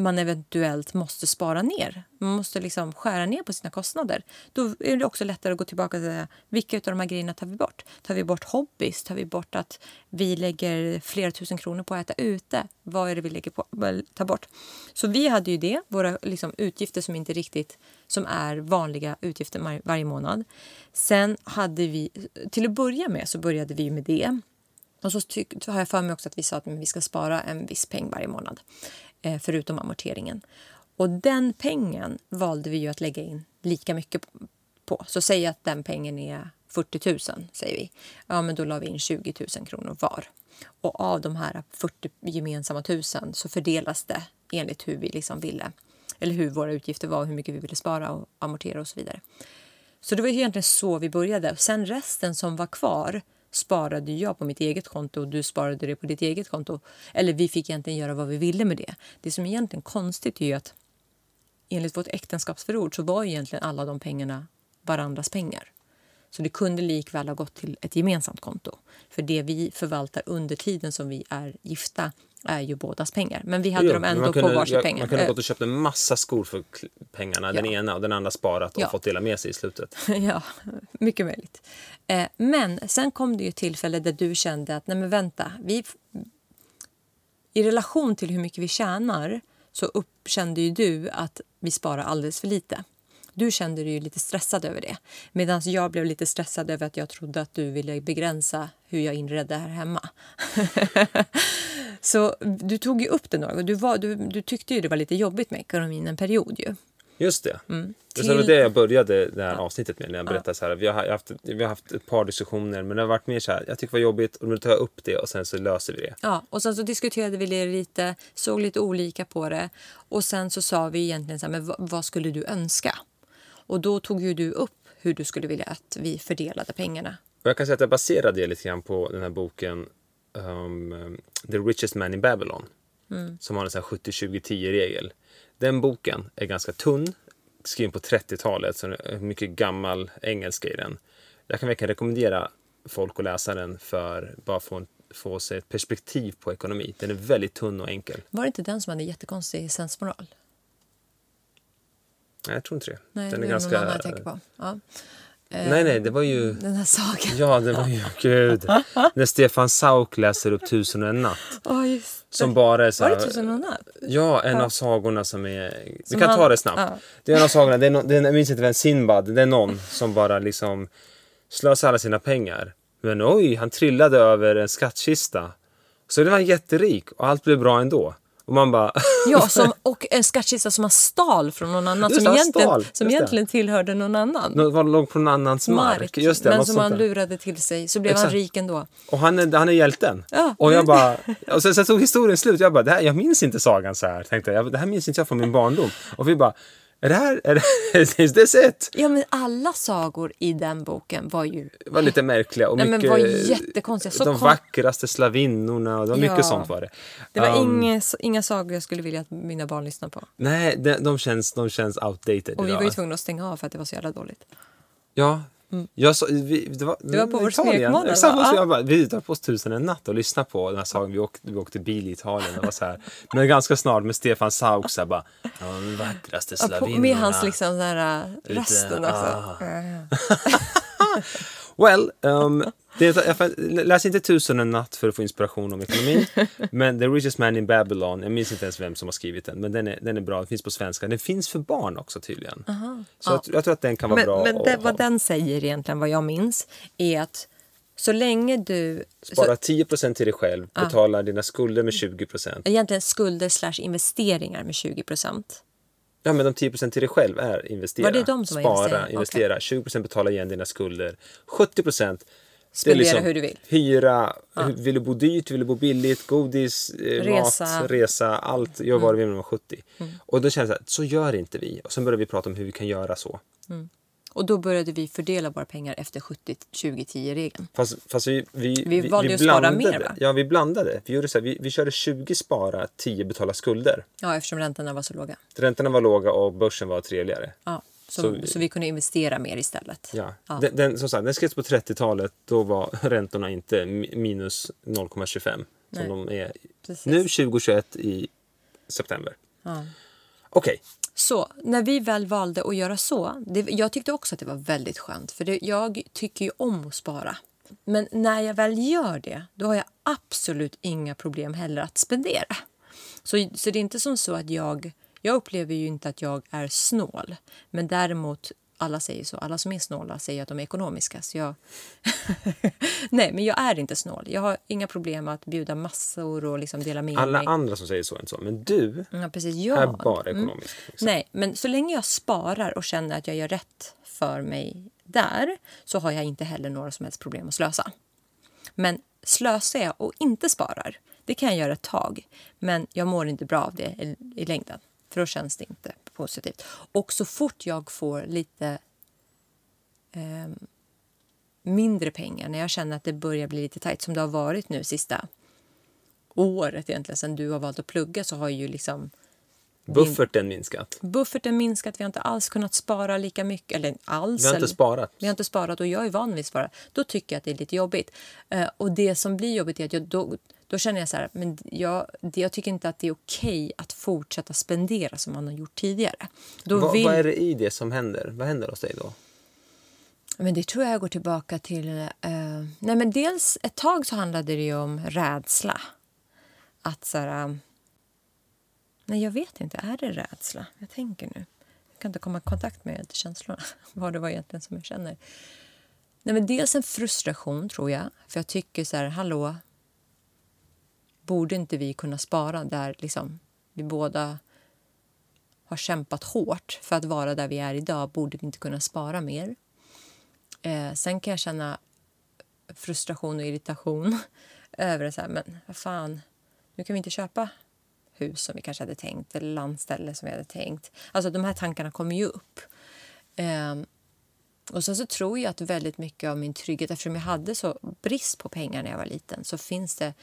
man eventuellt måste spara ner. Man måste liksom skära ner på sina kostnader. Då är det också lättare att gå tillbaka och säga vilka av de här grejerna tar vi bort? Tar vi bort hobbys? Tar vi bort att vi lägger flera tusen kronor på att äta ute? Vad är det vi lägger på, tar bort? Så vi hade ju det, våra liksom, utgifter som inte riktigt som är vanliga utgifter varje månad. Sen hade vi, till att börja med så började vi med det. Och så, tyck, har jag för mig också att vi sa att vi ska spara en viss peng varje månad. Eh, förutom amorteringen. Och den pengen valde vi ju att lägga in lika mycket på. Så säg att den pengen är 40 000, säger vi. Ja, men då la vi in 20 000 kronor var. Och av de här 40 gemensamma tusen så fördelas det enligt hur vi liksom ville. Eller hur våra utgifter var, hur mycket vi ville spara och amortera och så vidare. Så det var egentligen så vi började. Sen resten som var kvar sparade jag på mitt eget konto och du sparade det på ditt eget konto. Eller vi fick egentligen göra vad vi ville med det. Det som är egentligen konstigt är ju att enligt vårt äktenskapsförord så var egentligen alla de pengarna varandras pengar. Så det kunde likväl ha gått till ett gemensamt konto. För det vi förvaltar under tiden som vi är gifta är ju bådas pengar. Men vi hade jo, dem ändå kunde, på varsitt jag, pengar. Man kunde gått och köpt en massa skor för pengarna, ja. den ena och den andra sparat och ja. fått dela med sig i slutet. ja, mycket möjligt. Eh, men sen kom det ju tillfälle där du kände att nej men vänta, vi, i relation till hur mycket vi tjänar så upp, kände ju du att vi sparar alldeles för lite. Du kände dig lite stressad över det. Medan jag blev lite stressad över att jag trodde att du ville begränsa hur jag inredde här hemma. så du tog ju upp det några gånger. Du, var, du, du tyckte ju det var lite jobbigt med ekonomin en period ju. Just det. Mm. Till... Det var det jag började det här ja. avsnittet med när jag berättade ja. så här. Vi har, haft, vi har haft ett par diskussioner men det har varit mer så här. Jag tycker det var jobbigt och nu tar jag upp det och sen så löser vi det. Ja, och sen så diskuterade vi det lite, såg lite olika på det och sen så sa vi egentligen så här, men vad, vad skulle du önska? Och då tog ju du upp hur du skulle vilja att vi fördelade pengarna. Och jag kan säga att jag baserade det lite grann på den här boken um, The Richest Man in Babylon. Mm. Som har en 70-20-10-regel. Den boken är ganska tunn, skriven på 30-talet, så det är mycket gammal engelska i den. Jag kan verkligen rekommendera folk att läsa den för bara få, få sig ett perspektiv på ekonomi. Den är väldigt tunn och enkel. Var det inte den som hade jättekonstig sensmoral? Nej, jag tror inte det. Nej, den det är ganska... någon jag tänker på. Ja. Nej, nej, det var ju... Den här sagan. Ja, det var ju... Gud. När Stefan Sauk läser upp Tusen och en natt. Oh, just det. Som bara är så här... Var det Tusen och en natt? Ja, en ja. av sagorna som är... Vi som kan han... ta det snabbt. Ja. Det är en av sagorna, det är no... det är, jag minns inte vem, Sinbad. Det är någon som bara liksom slösar alla sina pengar. Men oj, han trillade över en skattkista. Så det var han jätterik och allt blev bra ändå. Och man bara... ja, som, och en skattkista som man stal från någon annan. Just som egentligen, stal, som egentligen tillhörde någon annan. Nå, var på någon annans mark. mark. Just det, men som han lurade till sig. Så blev Exakt. han rik ändå. Och han är, han är hjälten. Ja. Och jag bara... Och sen, sen tog historien slut. Jag bara, det här, jag minns inte sagan så här. Tänkte jag. Det här minns inte jag från min barndom. Och vi bara... Är det här, är det, is this it? Ja, men alla sagor i den boken var ju... var lite märkliga och Nej, mycket... Men var jättekonstiga. Så de kom... vackraste slavinnorna och det var ja. mycket sånt var det. Det var um, inga, inga sagor jag skulle vilja att mina barn lyssnar på. Nej, de, de, känns, de känns outdated Och vi var ju tvungna att stänga av för att det var så jävla dåligt. Ja, Mm. Jag så, vi, det, var, det var på vår smekmånad va? Vi tar på oss tusen en natt och lyssna på den här sagan. Vi åkte, vi åkte bil i Italien. Och var så här. Men ganska snart med Stefan Sauk så bara, ja, den vackraste slavinnorna. Med hans liksom så här äh, rösten också. Ah. well, um, det, jag läs inte Tusen en natt för att få inspiration om ekonomi. men The Richest Man in Babylon, jag minns inte ens vem som har skrivit den, men den är, den är bra. Den finns på svenska. Den finns för barn också tydligen. Aha. Så ja. jag, jag, tror att den kan vara men, bra. Men det, vad den säger egentligen, vad jag minns, är att så länge du... Spara 10% till dig själv, betala ja. dina skulder med 20% Egentligen skulder slash investeringar med 20% Ja, men de 10% till dig själv är investera. Var det de som Spara, investera. Okay. 20% betala igen dina skulder. 70 Spendera liksom hur du vill. Hyra, ja. vill du bo dyrt, vill du bo billigt, godis, eh, resa. mat, resa, allt. Gör vad du vill när man 70. Mm. Och då kände jag så, så gör inte vi. Och sen började vi prata om hur vi kan göra så. Mm. Och då började vi fördela våra pengar efter 70-20-10-regeln. Fast, fast vi, vi, vi, vi valde vi att spara mer va? Ja, vi blandade. Vi, gjorde så här, vi, vi körde 20 spara, 10 betala skulder. Ja, eftersom räntorna var så låga. Räntorna var låga och börsen var trevligare. Ja. Så, så, så, vi kunde investera mer istället. Ja. ja. Den, den, som sagt, den skrevs på 30-talet. Då var räntorna inte minus 0,25 som de är Precis. nu 2021 i september. Ja. Okej, Så när vi väl valde att göra så, det, jag tyckte också att det var väldigt skönt för det, jag tycker ju om att spara. Men när jag väl gör det, då har jag absolut inga problem heller att spendera. Så, så det är inte som så att jag, jag upplever ju inte att jag är snål. Men däremot, alla säger så, alla som är snåla säger att de är ekonomiska. Så jag, nej, men jag är inte snål. Jag har inga problem att bjuda massor och liksom dela med alla mig. andra som säger så är inte så. Men du Ja, precis. är Jag. bara ekonomisk. Liksom. Nej, men så länge jag sparar och känner att jag gör rätt för mig där så har jag inte heller några som helst problem att slösa. Men slösar jag och inte sparar, det kan jag göra ett tag. Men jag mår inte bra av det i, i längden, för då känns det inte positivt. Och så fort jag får lite ehm, mindre pengar, när jag känner att det börjar bli lite tajt, som det har varit nu sista året egentligen, sen du har valt att plugga så har ju liksom Bufferten minskat. bufferten minskat, vi har inte alls kunnat spara lika mycket. Eller alls. Vi har inte sparat. Vi har inte sparat och jag är van vid att spara. Då tycker jag att det är lite jobbigt. Eh, och det som blir jobbigt är att jag, då, då känner jag så här, men jag, jag tycker inte att det är okej att fortsätta spendera som man har gjort tidigare. Vad, vill, vad är det i det som händer? Vad händer hos dig då? Men det tror jag går tillbaka till... Eh, nej men dels ett tag så handlade det om rädsla. Att så här... eh, nej, jag vet inte. Är det rädsla? Jag tänker nu. Jag kan inte komma i kontakt med känslorna. Vad det var egentligen som jag känner. Nej, men dels en frustration, tror jag. För jag tycker så här, hallå. Borde inte vi kunna spara där liksom, vi båda har kämpat hårt för att vara där vi är idag? Borde vi inte kunna spara mer? Eh, sen kan jag känna frustration och irritation över det. Så här, men vad fan, nu kan vi inte köpa hus som vi kanske hade tänkt eller landställe som vi hade tänkt. Alltså de här tankarna kommer ju upp. Eh, och sen så tror jag att väldigt mycket av min trygghet, eftersom jag hade så brist på pengar när jag var liten, så finns det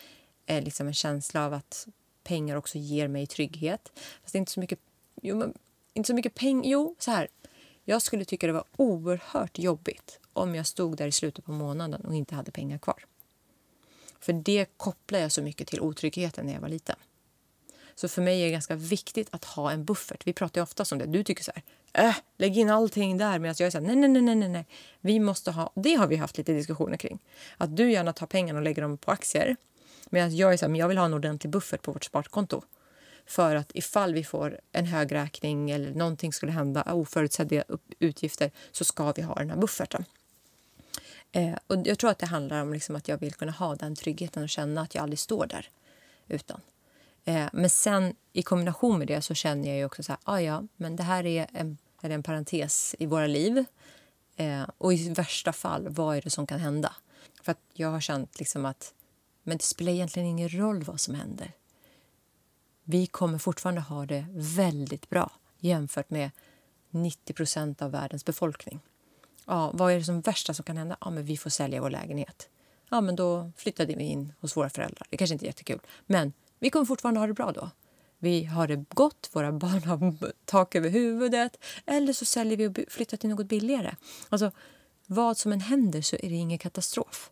eh, liksom en känsla av att pengar också ger mig trygghet. Fast det är inte så mycket, jo, men, inte så mycket pengar. Jo, så här. Jag skulle tycka det var oerhört jobbigt om jag stod där i slutet på månaden och inte hade pengar kvar. För det kopplar jag så mycket till otryggheten när jag var liten. Så för mig är det ganska viktigt att ha en buffert. Vi pratar ju ofta om det. Du tycker så här, äh, lägg in allting där. Medan jag är så här, nej, nej, nej, nej, nej. Vi måste ha, det har vi haft lite diskussioner kring. Att du gärna tar pengarna och lägger dem på aktier. Medan jag är så här, men jag vill ha en ordentlig buffert på vårt sparkonto. För att ifall vi får en hög räkning eller någonting skulle hända, oförutsedda utgifter, så ska vi ha den här bufferten. Eh, och jag tror att det handlar om liksom att jag vill kunna ha den tryggheten och känna att jag aldrig står där utan. Eh, men sen i kombination med det så känner jag ju också så här, ah, ja, men det här är en, är en parentes i våra liv. Eh, och i värsta fall, vad är det som kan hända? För att jag har känt liksom att men det spelar egentligen ingen roll vad som händer. Vi kommer fortfarande ha det väldigt bra jämfört med 90 procent av världens befolkning. Ja, vad är det som värsta som kan hända? Ja, men vi får sälja vår lägenhet. Ja, men då flyttade vi in hos våra föräldrar. Det kanske inte är jättekul, men vi kommer fortfarande ha det bra då. Vi har det gott, våra barn har tak över huvudet eller så säljer vi och flyttar till något billigare. Alltså, vad som än händer så är det ingen katastrof.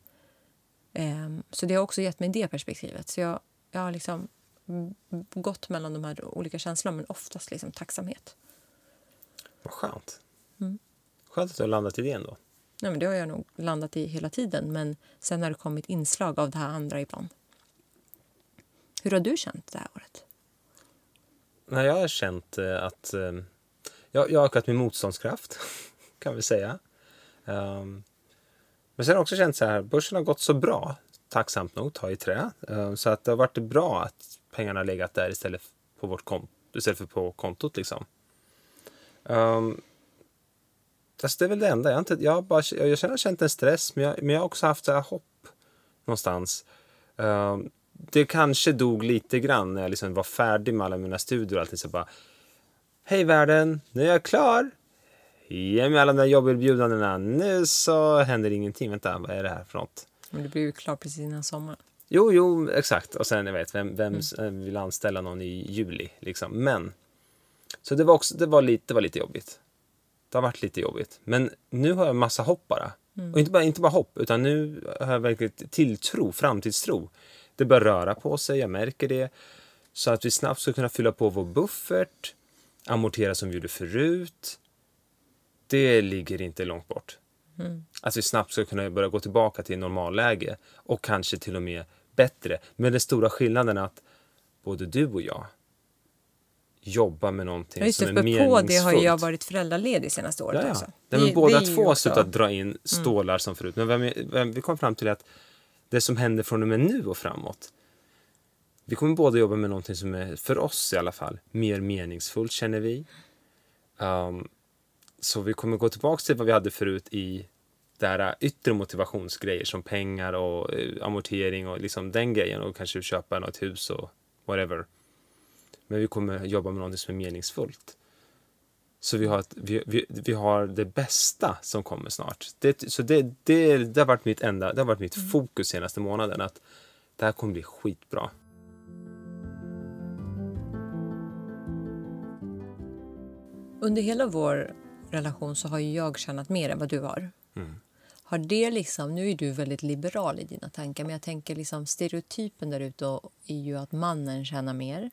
Ehm, så det har också gett mig det perspektivet. Så jag, jag har liksom gått mellan de här olika känslorna, men oftast liksom tacksamhet. Vad skönt. Mm. Skönt att du har landat i det ändå. Nej, men det har jag nog landat i hela tiden, men sen har det kommit inslag av det här andra ibland. Hur har du känt det här året? Nej, jag har känt eh, att eh, jag, jag har ökat min motståndskraft, kan vi säga. Ehm, men sen har jag också känt så här, börsen har gått så bra, tacksamt nog, ta i trä. Eh, så att det har varit bra att pengarna har legat där istället för på vårt konto, istället för på kontot liksom. Um, alltså det är väl det enda. Jag, har inte, jag, bara, jag, jag känner, jag har känt en stress, men jag, men jag har också haft så här hopp någonstans. Um, det kanske dog lite grann när jag liksom var färdig med alla mina studier och allting. Så bara, Hej världen, nu är jag klar. Ge mig alla de där jobberbjudandena. Nu så händer ingenting. Vänta, vad är det här för något? Men du blev ju klar precis innan sommaren. Jo, jo, exakt. Och sen, jag vet, vem, vem eh, vill anställa någon i juli? Liksom. Men, så det var, också, det, var lite, det var lite jobbigt. Det har varit lite jobbigt. Men nu har jag massa hopp bara. Och inte bara, inte bara hopp, utan nu har jag verkligen tilltro, framtidstro. Det börjar röra på sig, jag märker det. Så att vi snabbt ska kunna fylla på vår buffert, amortera som vi gjorde förut. Det ligger inte långt bort. Att vi snabbt ska kunna börja gå tillbaka till normalläge och kanske till och med bättre. Men den stora skillnaden är att både du och jag jobbar med någonting Ja, som är meningsfullt. på det har jag varit föräldraledig senaste året Ja, också. ja. Men Det- båda ju två har slutat dra in stålar som förut. Men vem, vem, vi kom fram till att det som händer från och med nu och framåt. Vi kommer båda jobba med någonting som är, för oss i alla fall, mer meningsfullt känner vi. Um, så vi kommer gå tillbaka till vad vi hade förut i där yttre motivationsgrejer som pengar och eh, amortering och liksom den grejen och kanske köpa något hus och whatever. Men vi kommer jobba med någonting som är meningsfullt. Så vi har, ett, vi, vi, vi har det bästa som kommer snart. Det, så det, det, det har varit mitt enda, det har varit mitt fokus senaste månaden. Att det här kommer bli skitbra. Under hela vår relation så har ju jag tjänat mer än vad du har. Har det liksom, nu är du väldigt liberal i dina tankar, men jag tänker liksom stereotypen där ute är ju att mannen tjänar mer.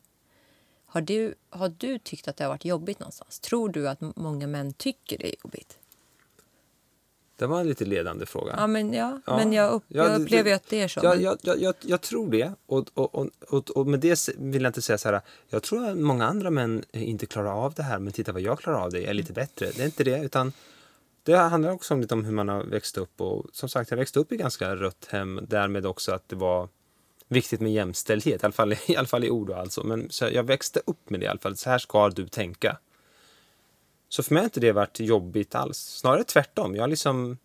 Har du, har du tyckt att det har varit jobbigt någonstans? Tror du att många män tycker det är jobbigt? Det var en lite ledande fråga. Ja, men, ja, Ja. men jag, upp, Ja, jag upplever ju att det är så. Ja, jag, jag, jag, jag tror det. Och, och, och, och, och med det vill jag inte säga så här. Jag tror att många andra män inte klarar av det här, men titta vad jag klarar av det. Jag är lite bättre. Det är inte det, utan det handlar också om lite om hur man har växt upp. Och som sagt, jag växte upp i ganska rött hem. Därmed också att det var viktigt med jämställdhet, i alla fall, i, alla fall i ord och alltså. Men så jag växte upp med det i alla fall. Så här ska du tänka. Så för mig har inte det varit jobbigt alls. Snarare tvärtom. Jag har liksom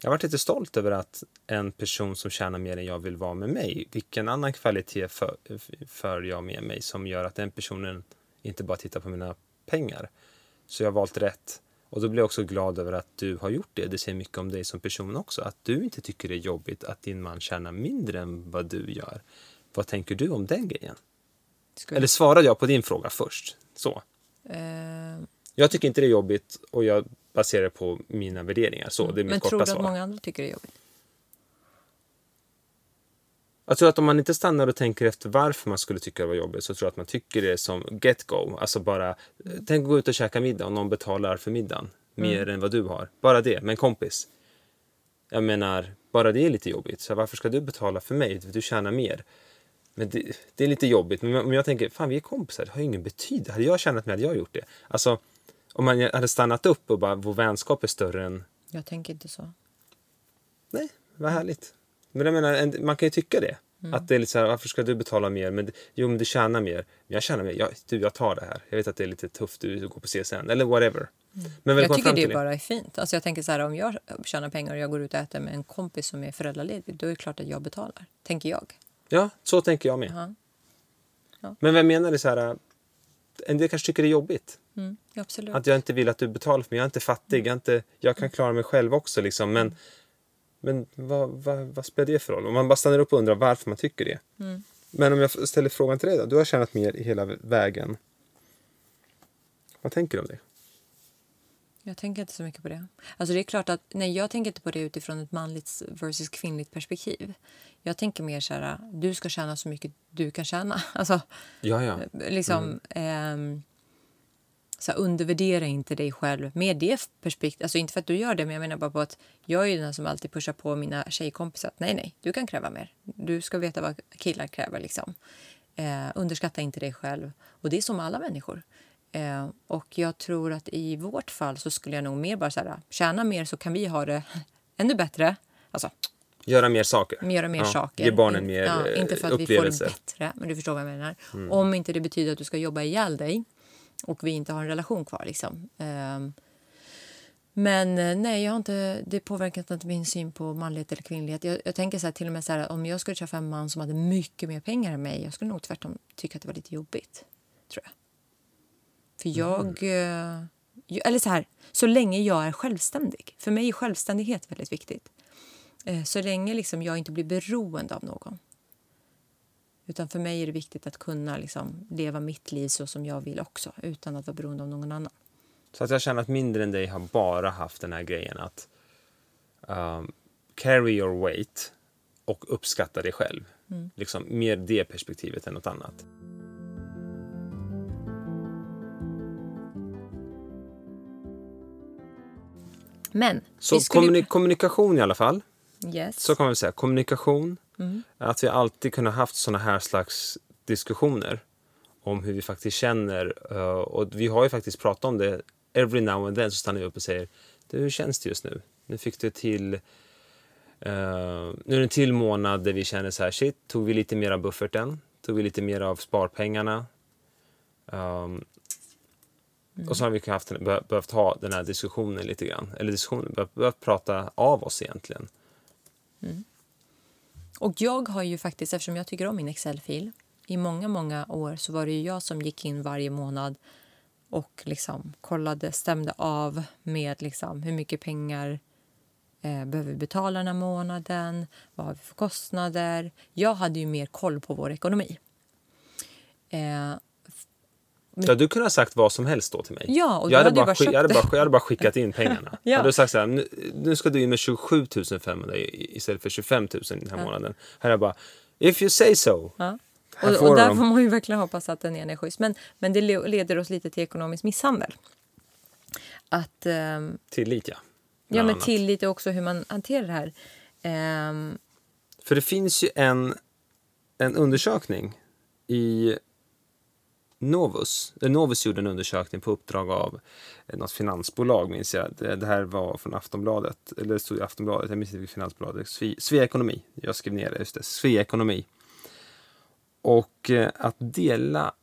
jag har varit lite stolt över att en person som tjänar mer än jag vill vara med mig. Vilken annan kvalitet för, för jag med mig som gör att den personen inte bara tittar på mina pengar. Så jag har valt rätt. Och då blir jag också glad över att du har gjort det. Det säger mycket om dig som person också. Att du inte tycker det är jobbigt att din man tjänar mindre än vad du gör. Vad tänker du om den grejen? Eller svarade jag på din fråga först? Så. eh, Jag tycker inte det är jobbigt och jag baserar det på mina värderingar. Så, det är mitt men korta tror du svar. att många andra tycker det är jobbigt? Jag tror att om man inte stannar och tänker efter varför man skulle tycka det var jobbigt så tror jag att man tycker det är som get go. Alltså bara, eh, tänk att gå ut och käka middag och någon betalar för middagen mer än vad du har. Bara det, med en kompis. Jag menar, bara det är lite jobbigt. Så varför ska du betala för mig? Du tjänar mer. Men det, det är lite jobbigt. Men om jag tänker, fan vi är kompisar, det har ju ingen betydelse. Hade jag tjänat mig hade jag gjort det. Alltså, om man hade stannat upp och bara, vår vänskap är större än Jag tänker inte så. Nej, vad härligt. Men jag menar, en- man kan ju tycka det. Att det är lite så här, varför ska du betala mer? Men, jo, men du tjänar mer. Men jag tjänar mer. Jag, du, jag tar det här. Jag vet att det är lite tufft, du går på CSN. Eller whatever. Men väl Jag tycker det bara är fint. Alltså jag tänker så här, om jag tjänar pengar och jag går ut och äter med en kompis som är föräldraledig, då är det klart att jag betalar. Tänker jag. Ja, så tänker jag med. Ja. Men vem menar det så här? En del kanske tycker det är jobbigt. Mm, absolut. Att jag inte vill att du betalar för mig. Jag är inte fattig. Jag, inte, jag kan klara mig själv också. Liksom. Men, men vad, vad, vad spelar det för roll? Om man bara stannar upp och undrar varför man tycker det. Men om jag ställer frågan till dig då. Du har tjänat mer hela vägen. Vad tänker du om det? Jag tänker inte så mycket på det. Alltså det är klart att, nej, jag tänker inte på det utifrån ett manligt versus kvinnligt perspektiv. Jag tänker mer så här, du ska tjäna så mycket du kan tjäna. Alltså, Ja, ja. liksom... ehm, så här, undervärdera inte dig själv med det perspektivet. Alltså inte för att du gör det, men jag menar bara på att jag är den som alltid pushar på mina tjejkompisar att nej, nej, du kan kräva mer. Du ska veta vad killar kräver liksom. Eh, underskatta inte dig själv. Och det är som alla människor. Eh, och jag tror att i vårt fall så skulle jag nog mer bara så här, tjäna mer så kan vi ha det ännu bättre. Alltså, Göra mer saker. göra mer Ja, saker. Ge barnen mer ja, eh, Inte för att vi får det upplevelser. Mm. bättre, men du förstår vad jag menar. Om inte det betyder att du ska jobba ihjäl dig och vi inte har en relation kvar. Liksom. Ehm, men eh, nej, jag har inte, det påverkar inte min syn på manlighet eller kvinnlighet. Jag, jag tänker så här, till och med så här, om jag skulle träffa en man som hade mycket mer pengar än mig, jag skulle nog tvärtom tycka att det var lite jobbigt. Tror jag. För jag... eh, jag- Eller så här, så länge jag är självständig. För mig är självständighet väldigt viktigt. Eh, Så länge liksom jag inte blir beroende av någon. Utan för mig är det viktigt att kunna liksom leva mitt liv så som jag vill också, utan att vara beroende av någon annan. Så att jag känner att mindre än dig har bara haft den här grejen att um, carry your weight och uppskatta dig själv. Mm. Liksom mer det perspektivet än något annat. Men Så skulle... kommuni- kommunikation i alla fall. yes. Så kan man säga. Kommunikation. Mm. Att vi alltid kunnat haft såna här slags diskussioner om hur vi faktiskt känner. eh, Och vi har ju faktiskt pratat om det. Every now and then så stannar vi upp och säger du, hur känns det just nu? Nu fick du till eh, nu är det en till månad där vi känner så här, shit, tog vi lite mer av bufferten? Tog vi lite mer av sparpengarna? Um, och så har vi haft, behövt ha den här diskussionen lite grann. Eller diskussionen, behövt, behövt prata av oss egentligen. Mm. Och jag har ju faktiskt, eftersom jag tycker om min Excel-fil, i många, många år så var det ju jag som gick in varje månad och liksom kollade, stämde av med liksom hur mycket pengar eh, behöver vi betala den här månaden, vad har vi för kostnader. Jag hade ju mer koll på vår ekonomi. Eh, Ja, du kunde ha sagt vad som helst då till mig. Ja, och jag, hade bara, jag, hade bara, jag hade bara skickat in pengarna. Ja. Jag hade sagt så här, nu, nu ska du in med 27 500 i- istället för 25 000 den här månaden. Här är jag bara, if you say so. Ja. Och, och där får man ju verkligen hoppas att den ena är schysst. Men, men det le- leder oss lite till ekonomisk misshandel. Att, ehm, Tillit ja. ja, men annat. tillit och också hur man hanterar det här. Ehm, För det finns ju en, en undersökning i Novus. Eh, Novus gjorde en undersökning på uppdrag av eh, något finansbolag minns jag. Det, här var från Aftonbladet, eller det stod i Aftonbladet, jag minns inte vilket finansbolag. Sve, Svea Ekonomi. Jag skrev ner det, just det. Svea Ekonomi. Och eh, att dela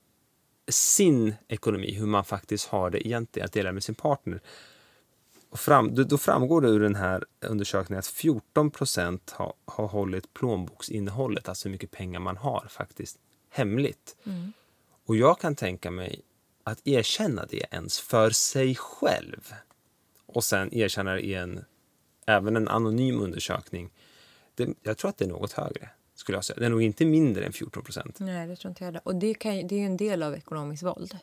sin ekonomi, hur man faktiskt har det egentligen, att dela med sin partner. Och fram, då, framgår det ur den här undersökningen att 14 procent har, har hållit plånboksinnehållet, alltså hur mycket pengar man har, faktiskt hemligt. Mm. Och jag kan tänka mig att erkänna det ens för sig själv och sen erkänna det i en, även en anonym undersökning. Det, jag tror att det är något högre, skulle jag säga. Det är nog inte mindre än 14 procent. nej, det tror inte jag heller. Och det, kan, det är ju en del av ekonomiskt våld.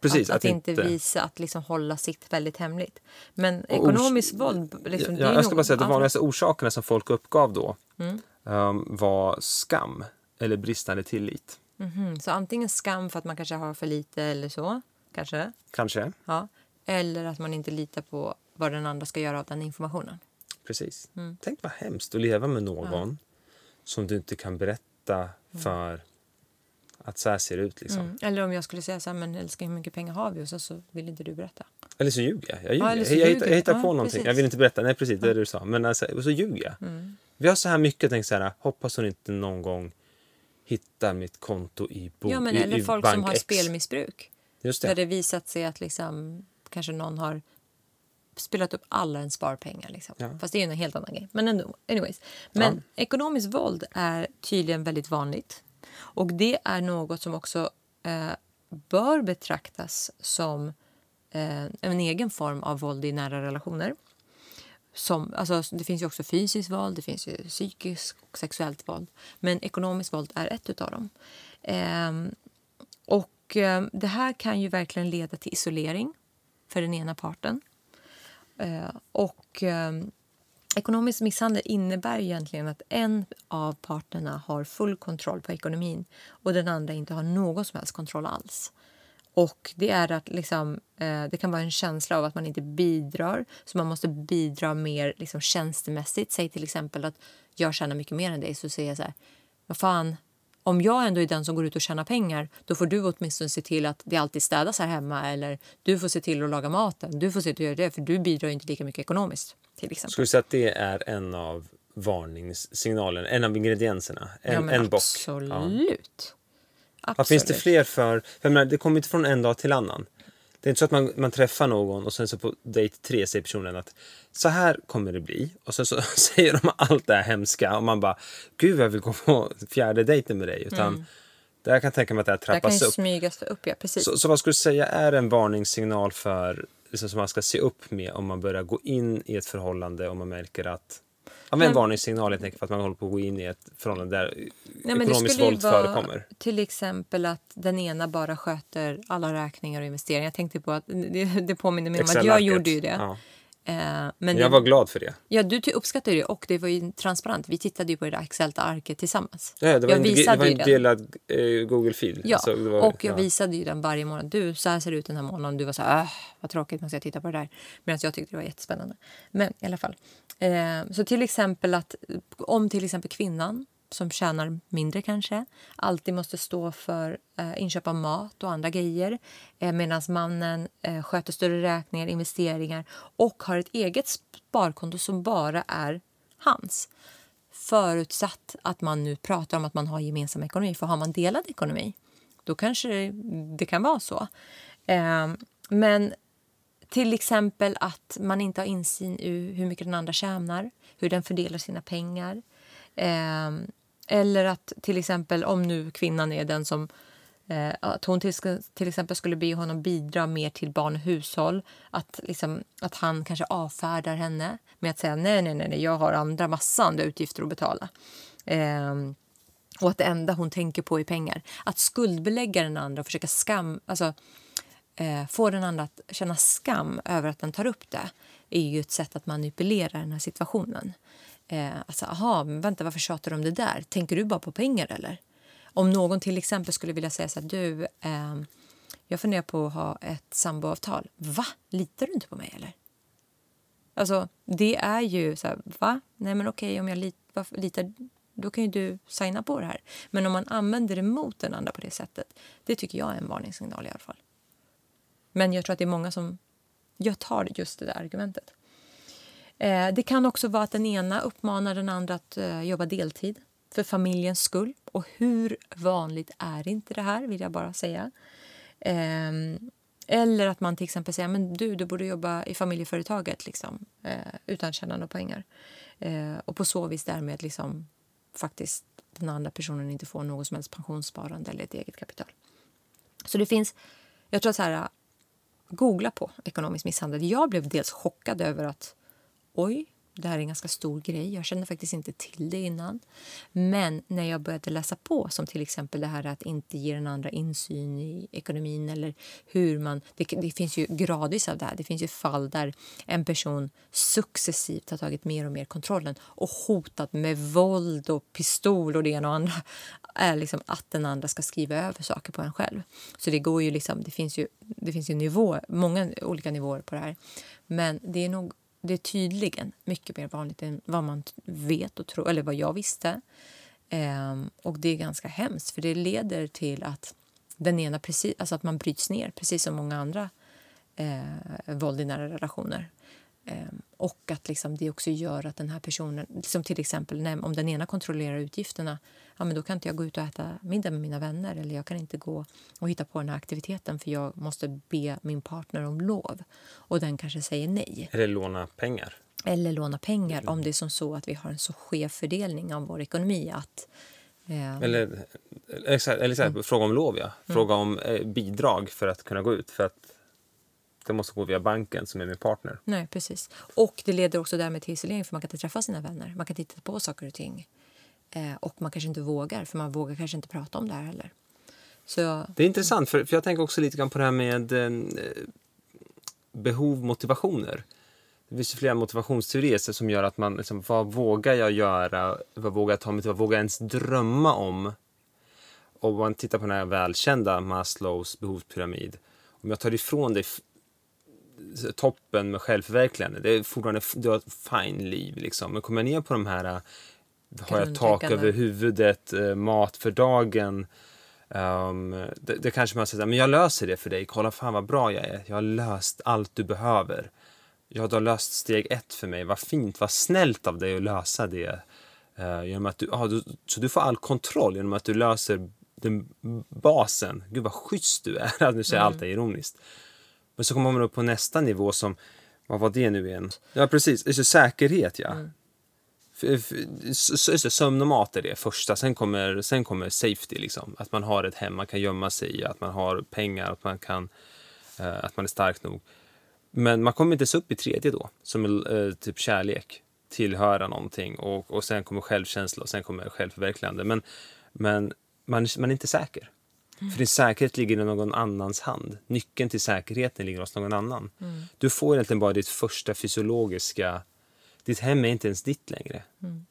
Precis, att, att, inte visa, att liksom hålla sitt väldigt hemligt. Men ekonomiskt våld... Liksom, ja, det är jag ska bara säga att de vanligaste orsakerna som folk uppgav då Mm. ehm, var skam eller bristande tillit. Mhm. Så antingen skam för att man kanske har för lite eller så. Kanske. Kanske. Ja. Eller att man inte litar på vad den andra ska göra av den informationen. Precis. Mm. Tänk vad hemskt att leva med någon som du inte kan berätta för att så här ser det ut. Liksom. Mm. Eller om jag skulle säga så här, men älskling hur mycket pengar har vi? Och så, så vill inte du berätta. Eller så ljuger jag. Jag, ljuger. Ja, jag, jag, hittar, jag hittar du. på Ja, någonting. precis. Jag vill inte berätta. Nej, precis. Det är det du sa. Men alltså, och så ljuger jag. Mm. Vi har så här mycket tänkt så här. Hoppas hon inte någon gång hittar mitt konto i, bo, Ja, men i, eller i folk bank som har X. spelmissbruk. Just Där det. det visat sig att liksom, kanske någon har spelat upp alla ens sparpengar. Liksom. Ja. Fast det är ju en helt annan grej. Men ändå, anyways. Men ekonomiskt våld är tydligen väldigt vanligt. Och det är något som också eh, bör betraktas som eh, en egen form av våld i nära relationer. Som, alltså, det finns ju också fysiskt våld, det finns ju psykiskt och sexuellt våld. Men ekonomiskt våld är ett av dem. Eh, och eh, det här kan ju verkligen leda till isolering för den ena parten. Eh, och eh, ekonomisk misshandel innebär egentligen att en av parterna har full kontroll på ekonomin och den andra inte har någon som helst kontroll alls. Och det är att liksom, eh, det kan vara en känsla av att man inte bidrar, så man måste bidra mer liksom, tjänstemässigt. Säg till exempel att jag tjänar mycket mer än dig, så säger jag så här, vad fan, om jag ändå är den som går ut och tjänar pengar, då får du åtminstone se till att det alltid städas här hemma eller du får se till att laga maten. Du får se till att göra det, för du bidrar inte lika mycket ekonomiskt. Till exempel. Skulle du säga att det är en av varningssignalerna, en av ingredienserna? En, ja, men en bock? absolut. Ja. Absolut. Vad finns det fler för? för menar, det kommer inte från en dag till annan. Det är inte så att man, man träffar någon och sen så på dejt tre säger personen att så här kommer det bli. Och sen så säger de allt det här hemska och man bara gud jag vill gå på fjärde dejten med dig. Utan det här kan jag tänka mig att det här Det här kan trappas ju upp. smygas upp, ja precis. Så, så vad skulle du säga är en varningssignal för liksom, som man ska se upp med om man börjar gå in i ett förhållande och man märker att Ja, men en varningssignal helt enkelt för att man håller på att gå in i ett förhållande där Nej, ekonomiskt våld förekommer. Till exempel att den ena bara sköter alla räkningar och investeringar. Jag tänkte på att det, det påminner mig om att jag gjorde ju det. Ja. Eh, men Jag det, var glad för det. ja, du uppskattade det och det var ju transparent. Vi tittade ju på det där Excel-arket tillsammans. Ja, det var jag en, det visade var ju en delad eh, Google-fil. Ja, Alltså, det var- och jag ja. visade ju den varje månad. Du, så här ser det ut den här månaden. Du var så här, äh, vad tråkigt, måste jag titta på det där. Medan jag tyckte det var jättespännande. Men i alla fall. Eh, så till exempel att om till exempel kvinnan som tjänar mindre kanske alltid måste stå för eh, inköp av mat och andra grejer eh, medan mannen eh, sköter större räkningar, investeringar och har ett eget sparkonto som bara är hans förutsatt att man nu pratar om att man har gemensam ekonomi. För har man delad ekonomi, då kanske det, det kan vara så. Eh, men till exempel att man inte har insyn i hur mycket den andra tjänar, hur den fördelar sina pengar. Eh, eller att till exempel om nu kvinnan är den som eh, att hon till, till exempel skulle be honom bidra mer till barn och hushåll. Att, liksom, att han kanske avfärdar henne med att säga nej, nej, nej, nej jag har andra massa andra utgifter att betala. Eh, och att det enda hon tänker på är pengar. Att skuldbelägga den andra och försöka skam, alltså, eh, få den andra att känna skam över att den tar upp det är ju ett sätt att manipulera den här situationen. Eh, alltså, aha, men vänta, varför tjatar du om det där? Tänker du bara på pengar eller? Om någon till exempel skulle vilja säga så här, du, eh, jag funderar på att ha ett samboavtal. Va? Litar du inte på mig eller? Alltså, det är ju så här, va? Nej men okej, om jag lit, varför, litar, då kan ju du signa på det här. Men om man använder det mot den andra på det sättet, det tycker jag är en varningssignal i alla fall. Men jag tror att det är många som jag tar just det där argumentet. Eh, det kan också vara att den ena uppmanar den andra att eh, jobba deltid för familjens skull. Och hur vanligt är inte det här, vill jag bara säga. Ehm, eller att man till exempel säger men du, du borde jobba i familjeföretaget liksom, eh, utan att tjäna några pengar. Och på så vis därmed liksom, faktiskt den andra personen inte får något som helst pensionssparande eller ett eget kapital. Så det finns, jag tror att så här, googla på ekonomisk misshandel. Jag blev dels chockad över att oj, det här är en ganska stor grej. Jag kände faktiskt inte till det innan. Men när jag började läsa på, som till exempel det här att inte ge den andra insyn i ekonomin eller hur man... Det, det finns ju gradvis av det här. Det finns ju fall där en person successivt har tagit mer och mer kontrollen och hotat med våld och pistol och det ena och andra är liksom att den andra ska skriva över saker på en själv. Så det går ju liksom... Det finns ju, det finns ju nivå, många olika nivåer på det här. Men det är nog det är tydligen mycket mer vanligt än vad man vet och tror, eller vad jag visste. Ehm, och det är ganska hemskt, för det leder till att den ena precis, alltså att man bryts ner, precis som många andra eh, våld i nära relationer. Ehm, och att liksom det också gör att den här personen, som till exempel när, om den ena kontrollerar utgifterna, ja, men då kan inte jag gå ut och äta middag med mina vänner eller jag kan inte gå och hitta på den här aktiviteten för jag måste be min partner om lov. Och den kanske säger nej. Eller låna pengar. Eller låna pengar om det är som så att vi har en så skev fördelning av vår ekonomi att eh, Eller, eller, eller så här, fråga om lov, ja. Fråga om eh, bidrag för att kunna gå ut. För att det måste gå via banken som är min partner. Nej, precis. Och det leder också därmed till isolering för man kan inte träffa sina vänner. Man kan titta på saker och ting. Eh, och man kanske inte vågar, för man vågar kanske inte prata om det här heller. Så Det är intressant, för, för jag tänker också lite grann på det här med eh, behov, motivationer. Det finns ju flera motivationsteorier som gör att man, liksom, vad vågar jag göra? Vad vågar jag ta mig till? Vad vågar jag ens drömma om? Och om man tittar på den här välkända Maslows behovspyramid. Om jag tar ifrån dig toppen med självförverkligande, det är fortfarande, du har ett fine liv liksom. Men kommer jag ner på de här, äh, har jag tak över huvudet, eh, mat för dagen, Um, det, det kanske man säger, men jag löser det för dig. Kolla fan vad bra jag är. Jag har löst allt du behöver. Ja, du har löst steg ett för mig. Vad fint, vad snällt av dig att lösa det. Uh, genom att du, ah, du, så du får all kontroll genom att du löser den basen. Gud vad schysst du är. nu säger jag allt det ironiskt. Men så kommer man upp på nästa nivå som, vad var det nu igen? Ja precis, så säkerhet ja. Just det, sömn och mat är det första. Sen kommer, sen kommer safety, liksom. att man har ett hem man kan gömma sig i, att man har pengar, att man, kan, eh, att man är stark nog. Men man kommer inte ens upp i tredje då, som eh, typ kärlek, tillhöra någonting och, och sen kommer självkänsla och sen kommer självförverkligande. Men, men man, man är inte säker. För din säkerhet ligger i någon annans hand. Nyckeln till säkerheten ligger hos någon annan. Du får egentligen bara ditt första fysiologiska... Ditt hem är inte ens ditt längre.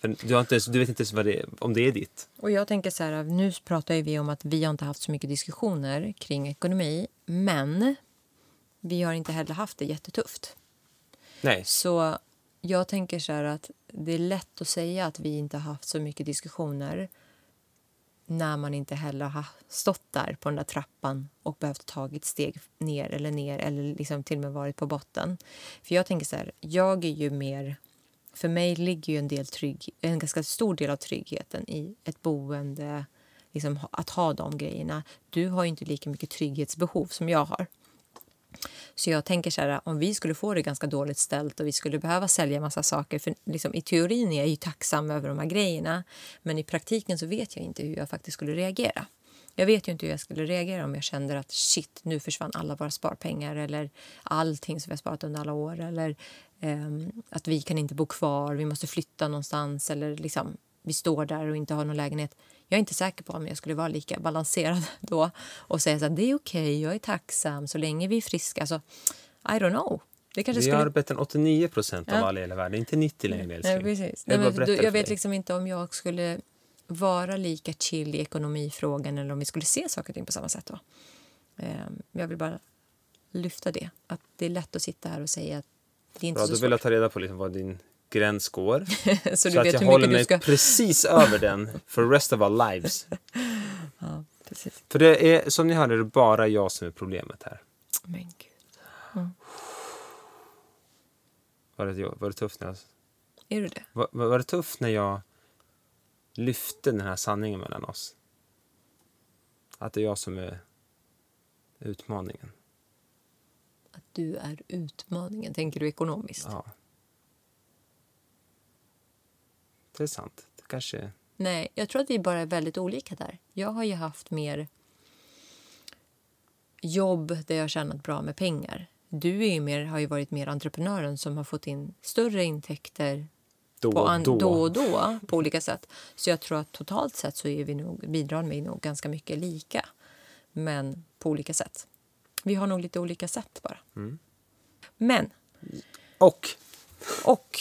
För du, har inte ens, du vet inte ens vad det, om det är ditt. Och jag tänker så här, nu pratar vi om att vi har inte haft så mycket diskussioner kring ekonomi, men vi har inte heller haft det jättetufft. Nej. Så jag tänker så här att det är lätt att säga att vi inte har haft så mycket diskussioner när man inte heller har stått där på den där trappan och behövt ta ett steg ner eller ner eller liksom till och med varit på botten. För jag tänker så här, jag är ju mer... För mig ligger ju en, del trygg, en ganska stor del av tryggheten i ett boende, liksom att ha de grejerna. Du har ju inte lika mycket trygghetsbehov som jag har. Så jag tänker så här, om vi skulle få det ganska dåligt ställt och vi skulle behöva sälja massa saker, för liksom, i teorin är jag ju tacksam över de här grejerna, men i praktiken så vet jag inte hur jag faktiskt skulle reagera. Jag vet ju inte hur jag skulle reagera om jag kände att shit, nu försvann alla våra sparpengar eller allting som vi har sparat under alla år eller eh, att vi kan inte bo kvar, vi måste flytta någonstans eller liksom vi står där och inte har någon lägenhet. Jag är inte säker på om jag skulle vara lika balanserad då och säga så att det är okej, okay, jag är tacksam så länge vi är friska. Alltså, I don't know. Det kanske Vi skulle... har bättre än 89 procent av Ja. alla i hela världen. Inte 90 längre, älskling. Nej, precis. Jag Nej, men, du, jag vet liksom inte om jag skulle vara lika chill i ekonomifrågan eller om vi skulle se saker och ting på samma sätt då. Ehm, Jag vill bara lyfta det. Att det är lätt att sitta här och säga att det är inte Bra, så svårt. vill jag ta reda på liksom vad din gräns går. så Så, att jag håller mig ska... precis över den for the rest of our lives. Ja, precis. För det är, som ni hörde, det är bara jag som är problemet här. Men gud. Var det, var det tufft när jag Är du det? Var, var var det tufft när jag lyfte den här sanningen mellan oss? Att det är jag som är utmaningen. Att du är utmaningen, tänker du ekonomiskt? Ja. Det är sant. Det kanske... Nej, jag tror att vi bara är väldigt olika där. Jag har ju haft mer jobb där jag har tjänat bra med pengar. Du är ju mer, har ju varit mer entreprenören som har fått in större intäkter Då på an- då. då och då på olika sätt. Så jag tror att totalt sett så är vi nog, bidrar vi nog ganska mycket lika. Men på olika sätt. Vi har nog lite olika sätt bara. Mm. Men Och och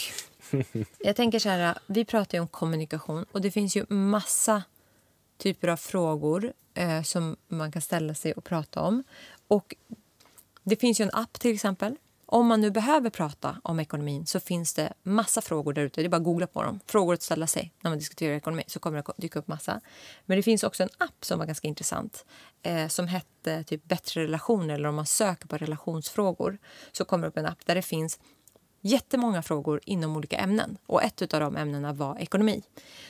jag tänker så här, vi pratar ju om kommunikation och det finns ju massa typer av frågor eh, som man kan ställa sig och prata om. Och det finns ju en app till exempel. Om man nu behöver prata om ekonomin så finns det massa frågor där ute. Det är bara att googla på dem. Frågor att ställa sig när man diskuterar ekonomi så kommer det dyka upp massa. Men det finns också en app som var ganska intressant eh, som hette typ Bättre relationer eller om man söker på relationsfrågor så kommer det upp en app där det finns jättemånga frågor inom olika ämnen. Och ett av de ämnena var ekonomi.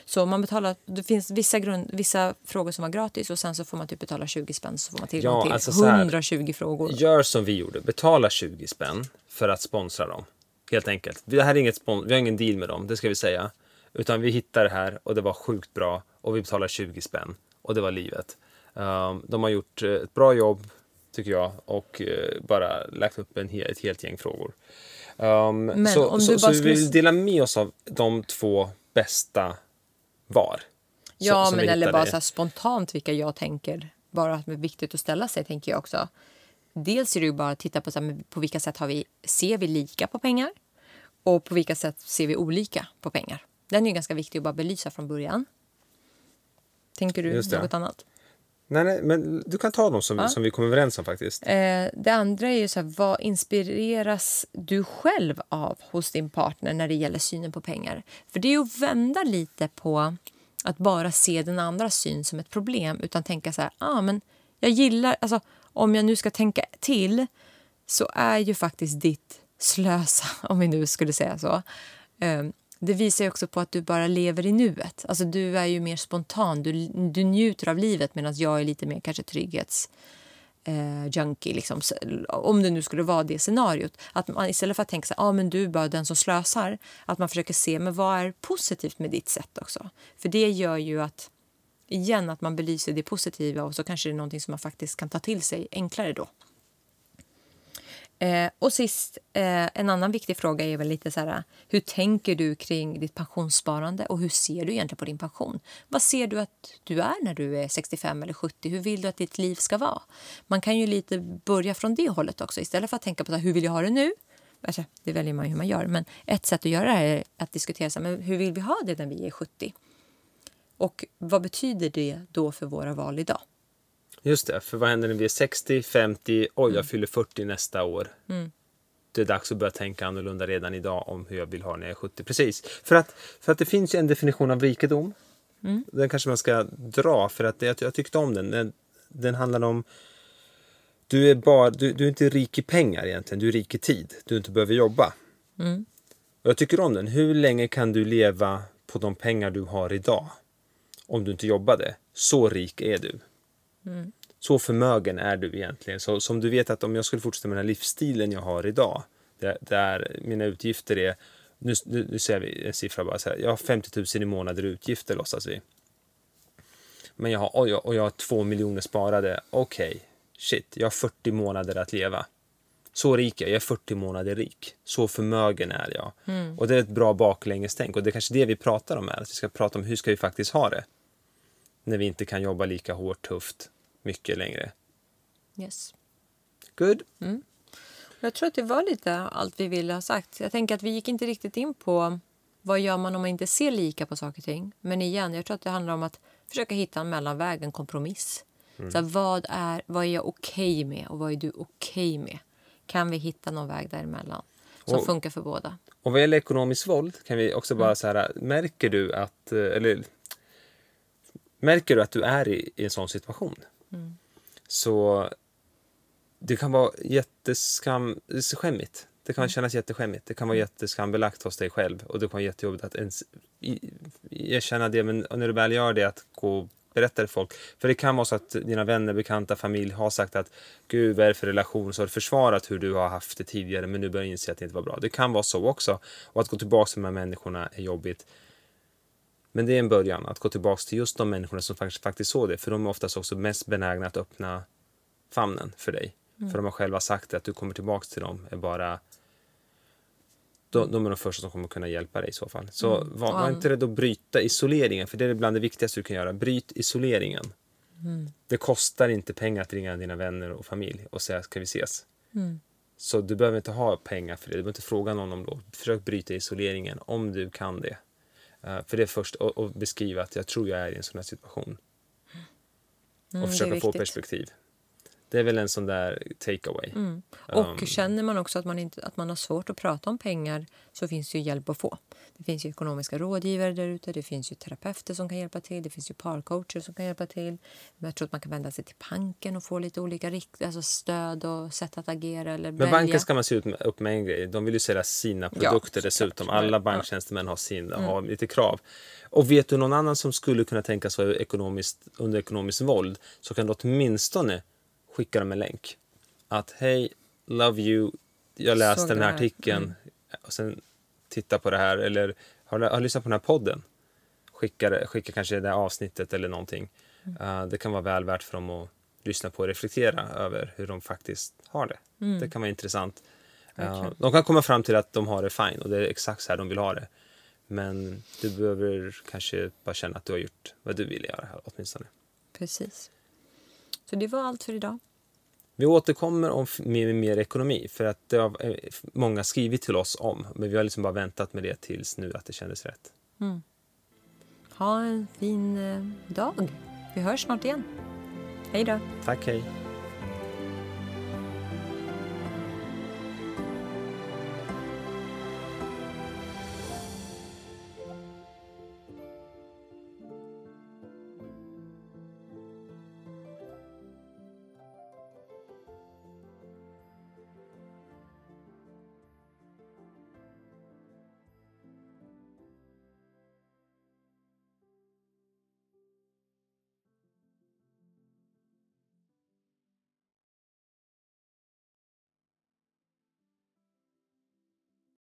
Så man betalar, det finns vissa, grund, vissa frågor som var gratis och sen så får man typ betala 20 spänn så får man tillgång Ja, till alltså så här. 120 frågor. gör som vi gjorde. Betala 20 spänn för att sponsra dem. Helt enkelt. Det här är inget spon- vi har ingen deal med dem, det ska vi säga. Utan vi hittade det här och det var sjukt bra och vi betalar 20 spänn. Och det var livet. Um, de har gjort eh, ett bra jobb, tycker jag, och eh, bara lagt upp en ett helt gäng frågor. Um, Men så om så, du så bara vi skulle- vill dela med oss av de två bästa var. Ja, som- men vi eller bara så spontant vilka jag tänker bara att det är viktigt att ställa sig, tänker jag också. Dels är det ju bara att titta på så här, på vilka sätt har vi, ser vi lika på pengar och på vilka sätt ser vi olika på pengar. Den är ju ganska viktig att bara belysa från början. Tänker du något annat? Nej, nej, men du kan ta dem som, Ja. som vi kom överens om faktiskt. Eh, det andra är ju så här, vad inspireras du själv av hos din partner när det gäller synen på pengar? För det är ju att vända lite på att bara se den andra syn som ett problem utan tänka så här, ah, men jag gillar, alltså om jag nu ska tänka till så är ju faktiskt ditt slösa, om vi nu skulle säga så, eh, det visar också på att du bara lever i nuet. Alltså du är ju mer spontan, du, du njuter av livet medan jag är lite mer kanske trygghets eh, junkie, liksom, Så- om det nu skulle vara det scenariot. Att man istället för att tänka så här, ah, men du är bara den som slösar, att man försöker se men vad är positivt med ditt sätt också. För det gör ju att, igen, att man belyser det positiva och så kanske det är någonting som man faktiskt kan ta till sig enklare då. Eh, och sist, eh, en annan viktig fråga är väl lite så här, hur tänker du kring ditt pensionssparande och hur ser du egentligen på din pension? Vad ser du att du är när du är 65 eller 70? Hur vill du att ditt liv ska vara? Man kan ju lite börja från det hållet också istället för att tänka på så här, hur vill jag ha det nu? Alltså, det väljer man ju hur man gör, men ett sätt att göra det här är att diskutera så här, men hur vill vi ha det när vi är 70? Och vad betyder det då för våra val idag? Just det, för vad händer när vi är 60, 50, oj jag fyller 40 nästa år. Mm. Det är dags att börja tänka annorlunda redan idag om hur jag vill ha när jag är 70. Precis, för att, för att det finns ju en definition av rikedom. Mm. Den kanske man ska dra för att jag, jag tyckte om den. Den, den handlar om du är, bara, du, du är inte rik i pengar egentligen, du är rik i tid. Du inte behöver jobba. Mm. Och jag tycker om den. Hur länge kan du leva på de pengar du har idag? Om du inte jobbade. Så rik är du. Mm. Så förmögen är du egentligen. Så som du vet att om jag skulle fortsätta med den här livsstilen jag har idag, där, där mina utgifter är, nu, nu, nu säger vi en siffra bara så här, jag har 50 000 i månader i utgifter låtsas vi. Men jag har, och jag, och jag har två miljoner sparade, okej, okay, shit, jag har 40 månader att leva. Så rik jag, jag är 40 månader rik. Så förmögen är jag. Mm. Och det är ett bra baklänges-tänk och det är kanske det vi pratar om här, att vi ska prata om hur ska vi faktiskt ha det? När vi inte kan jobba lika hårt, tufft, mycket längre. Yes. Good. Mm. Jag tror att det var lite allt vi ville ha sagt. Jag tänker att vi gick inte riktigt in på vad gör man om man inte ser lika på saker och ting. Men igen, jag tror att det handlar om att försöka hitta en mellanväg, en kompromiss. Mm. Så vad, är, vad är jag okej okay med och vad är du okej okay med? Kan vi hitta någon väg däremellan som och, funkar för båda? Och vad gäller ekonomiskt våld kan vi också bara mm. så här, märker du att, eller märker du att du är i, i en sån situation? Mm. Så det kan vara jätteskämmigt. Det kan mm. kännas jätteskämmigt. Det kan vara jätteskambelagt hos dig själv och det kan vara jättejobbigt att ens erkänna det. Men när du väl gör det, att gå berätta det för folk. För det kan vara så att dina vänner, bekanta, familj har sagt att Gud, vad är det för relation? Så har du försvarat hur du har haft det tidigare men nu börjar inse att det inte var bra. Det kan vara så också. Och att gå tillbaka till de här människorna är jobbigt. Men det är en början, att gå tillbaka till just de människorna som faktiskt, faktiskt såg det. För de är oftast också mest benägna att öppna famnen för dig. Mm. För de har själva sagt att du kommer tillbaka till dem är bara de, de är de första som kommer kunna hjälpa dig i så fall. Så mm. var, var, inte rädd att bryta isoleringen, för det är bland det viktigaste du kan göra. Bryt isoleringen. Mm. Det kostar inte pengar att ringa dina vänner och familj och säga ska vi ses. Mm. Så du behöver inte ha pengar för det. Du behöver inte fråga någon om lov. Försök bryta isoleringen om du kan det. Uh, för det är först att beskriva att jag tror jag är i en sån här situation. Mm, och försöka få perspektiv. Det är väl en sån där takeaway. Mm. Och um, känner man också att man, inte, att man har svårt att prata om pengar så finns det ju hjälp att få. Det finns ju ekonomiska rådgivare där ute, det finns ju terapeuter som kan hjälpa till, det finns ju parcoacher som kan hjälpa till. Men jag tror att man kan vända sig till banken och få lite olika rikt, alltså stöd och sätt att agera eller Men banken ska man se upp med en grej, de vill ju sälja sina produkter ja, dessutom. Alla banktjänstemän har, sin, mm. har lite krav. Och vet du någon annan som skulle kunna tänkas vara ekonomiskt, under ekonomiskt våld så kan du åtminstone skicka dem en länk. Att hej, love you, jag läste den här artikeln mm. och sen titta på det här eller har, har lyssnat på den här podden. Skicka, skicka kanske det här avsnittet eller någonting. Mm. Uh, det kan vara väl värt för dem att lyssna på och reflektera över hur de faktiskt har det. Mm. Det kan vara intressant. Uh, de kan komma fram till att de har det fine och det är exakt så här de vill ha det. Men du behöver kanske bara känna att du har gjort vad du vill göra åtminstone. Precis. Så det var allt för idag. Vi återkommer om mer, mer ekonomi för att det har eh, många skrivit till oss om. Men vi har liksom bara väntat med det tills nu att det kändes rätt. Mm. Ha en fin eh, dag. Vi hörs snart igen. Hej då. Tack, hej.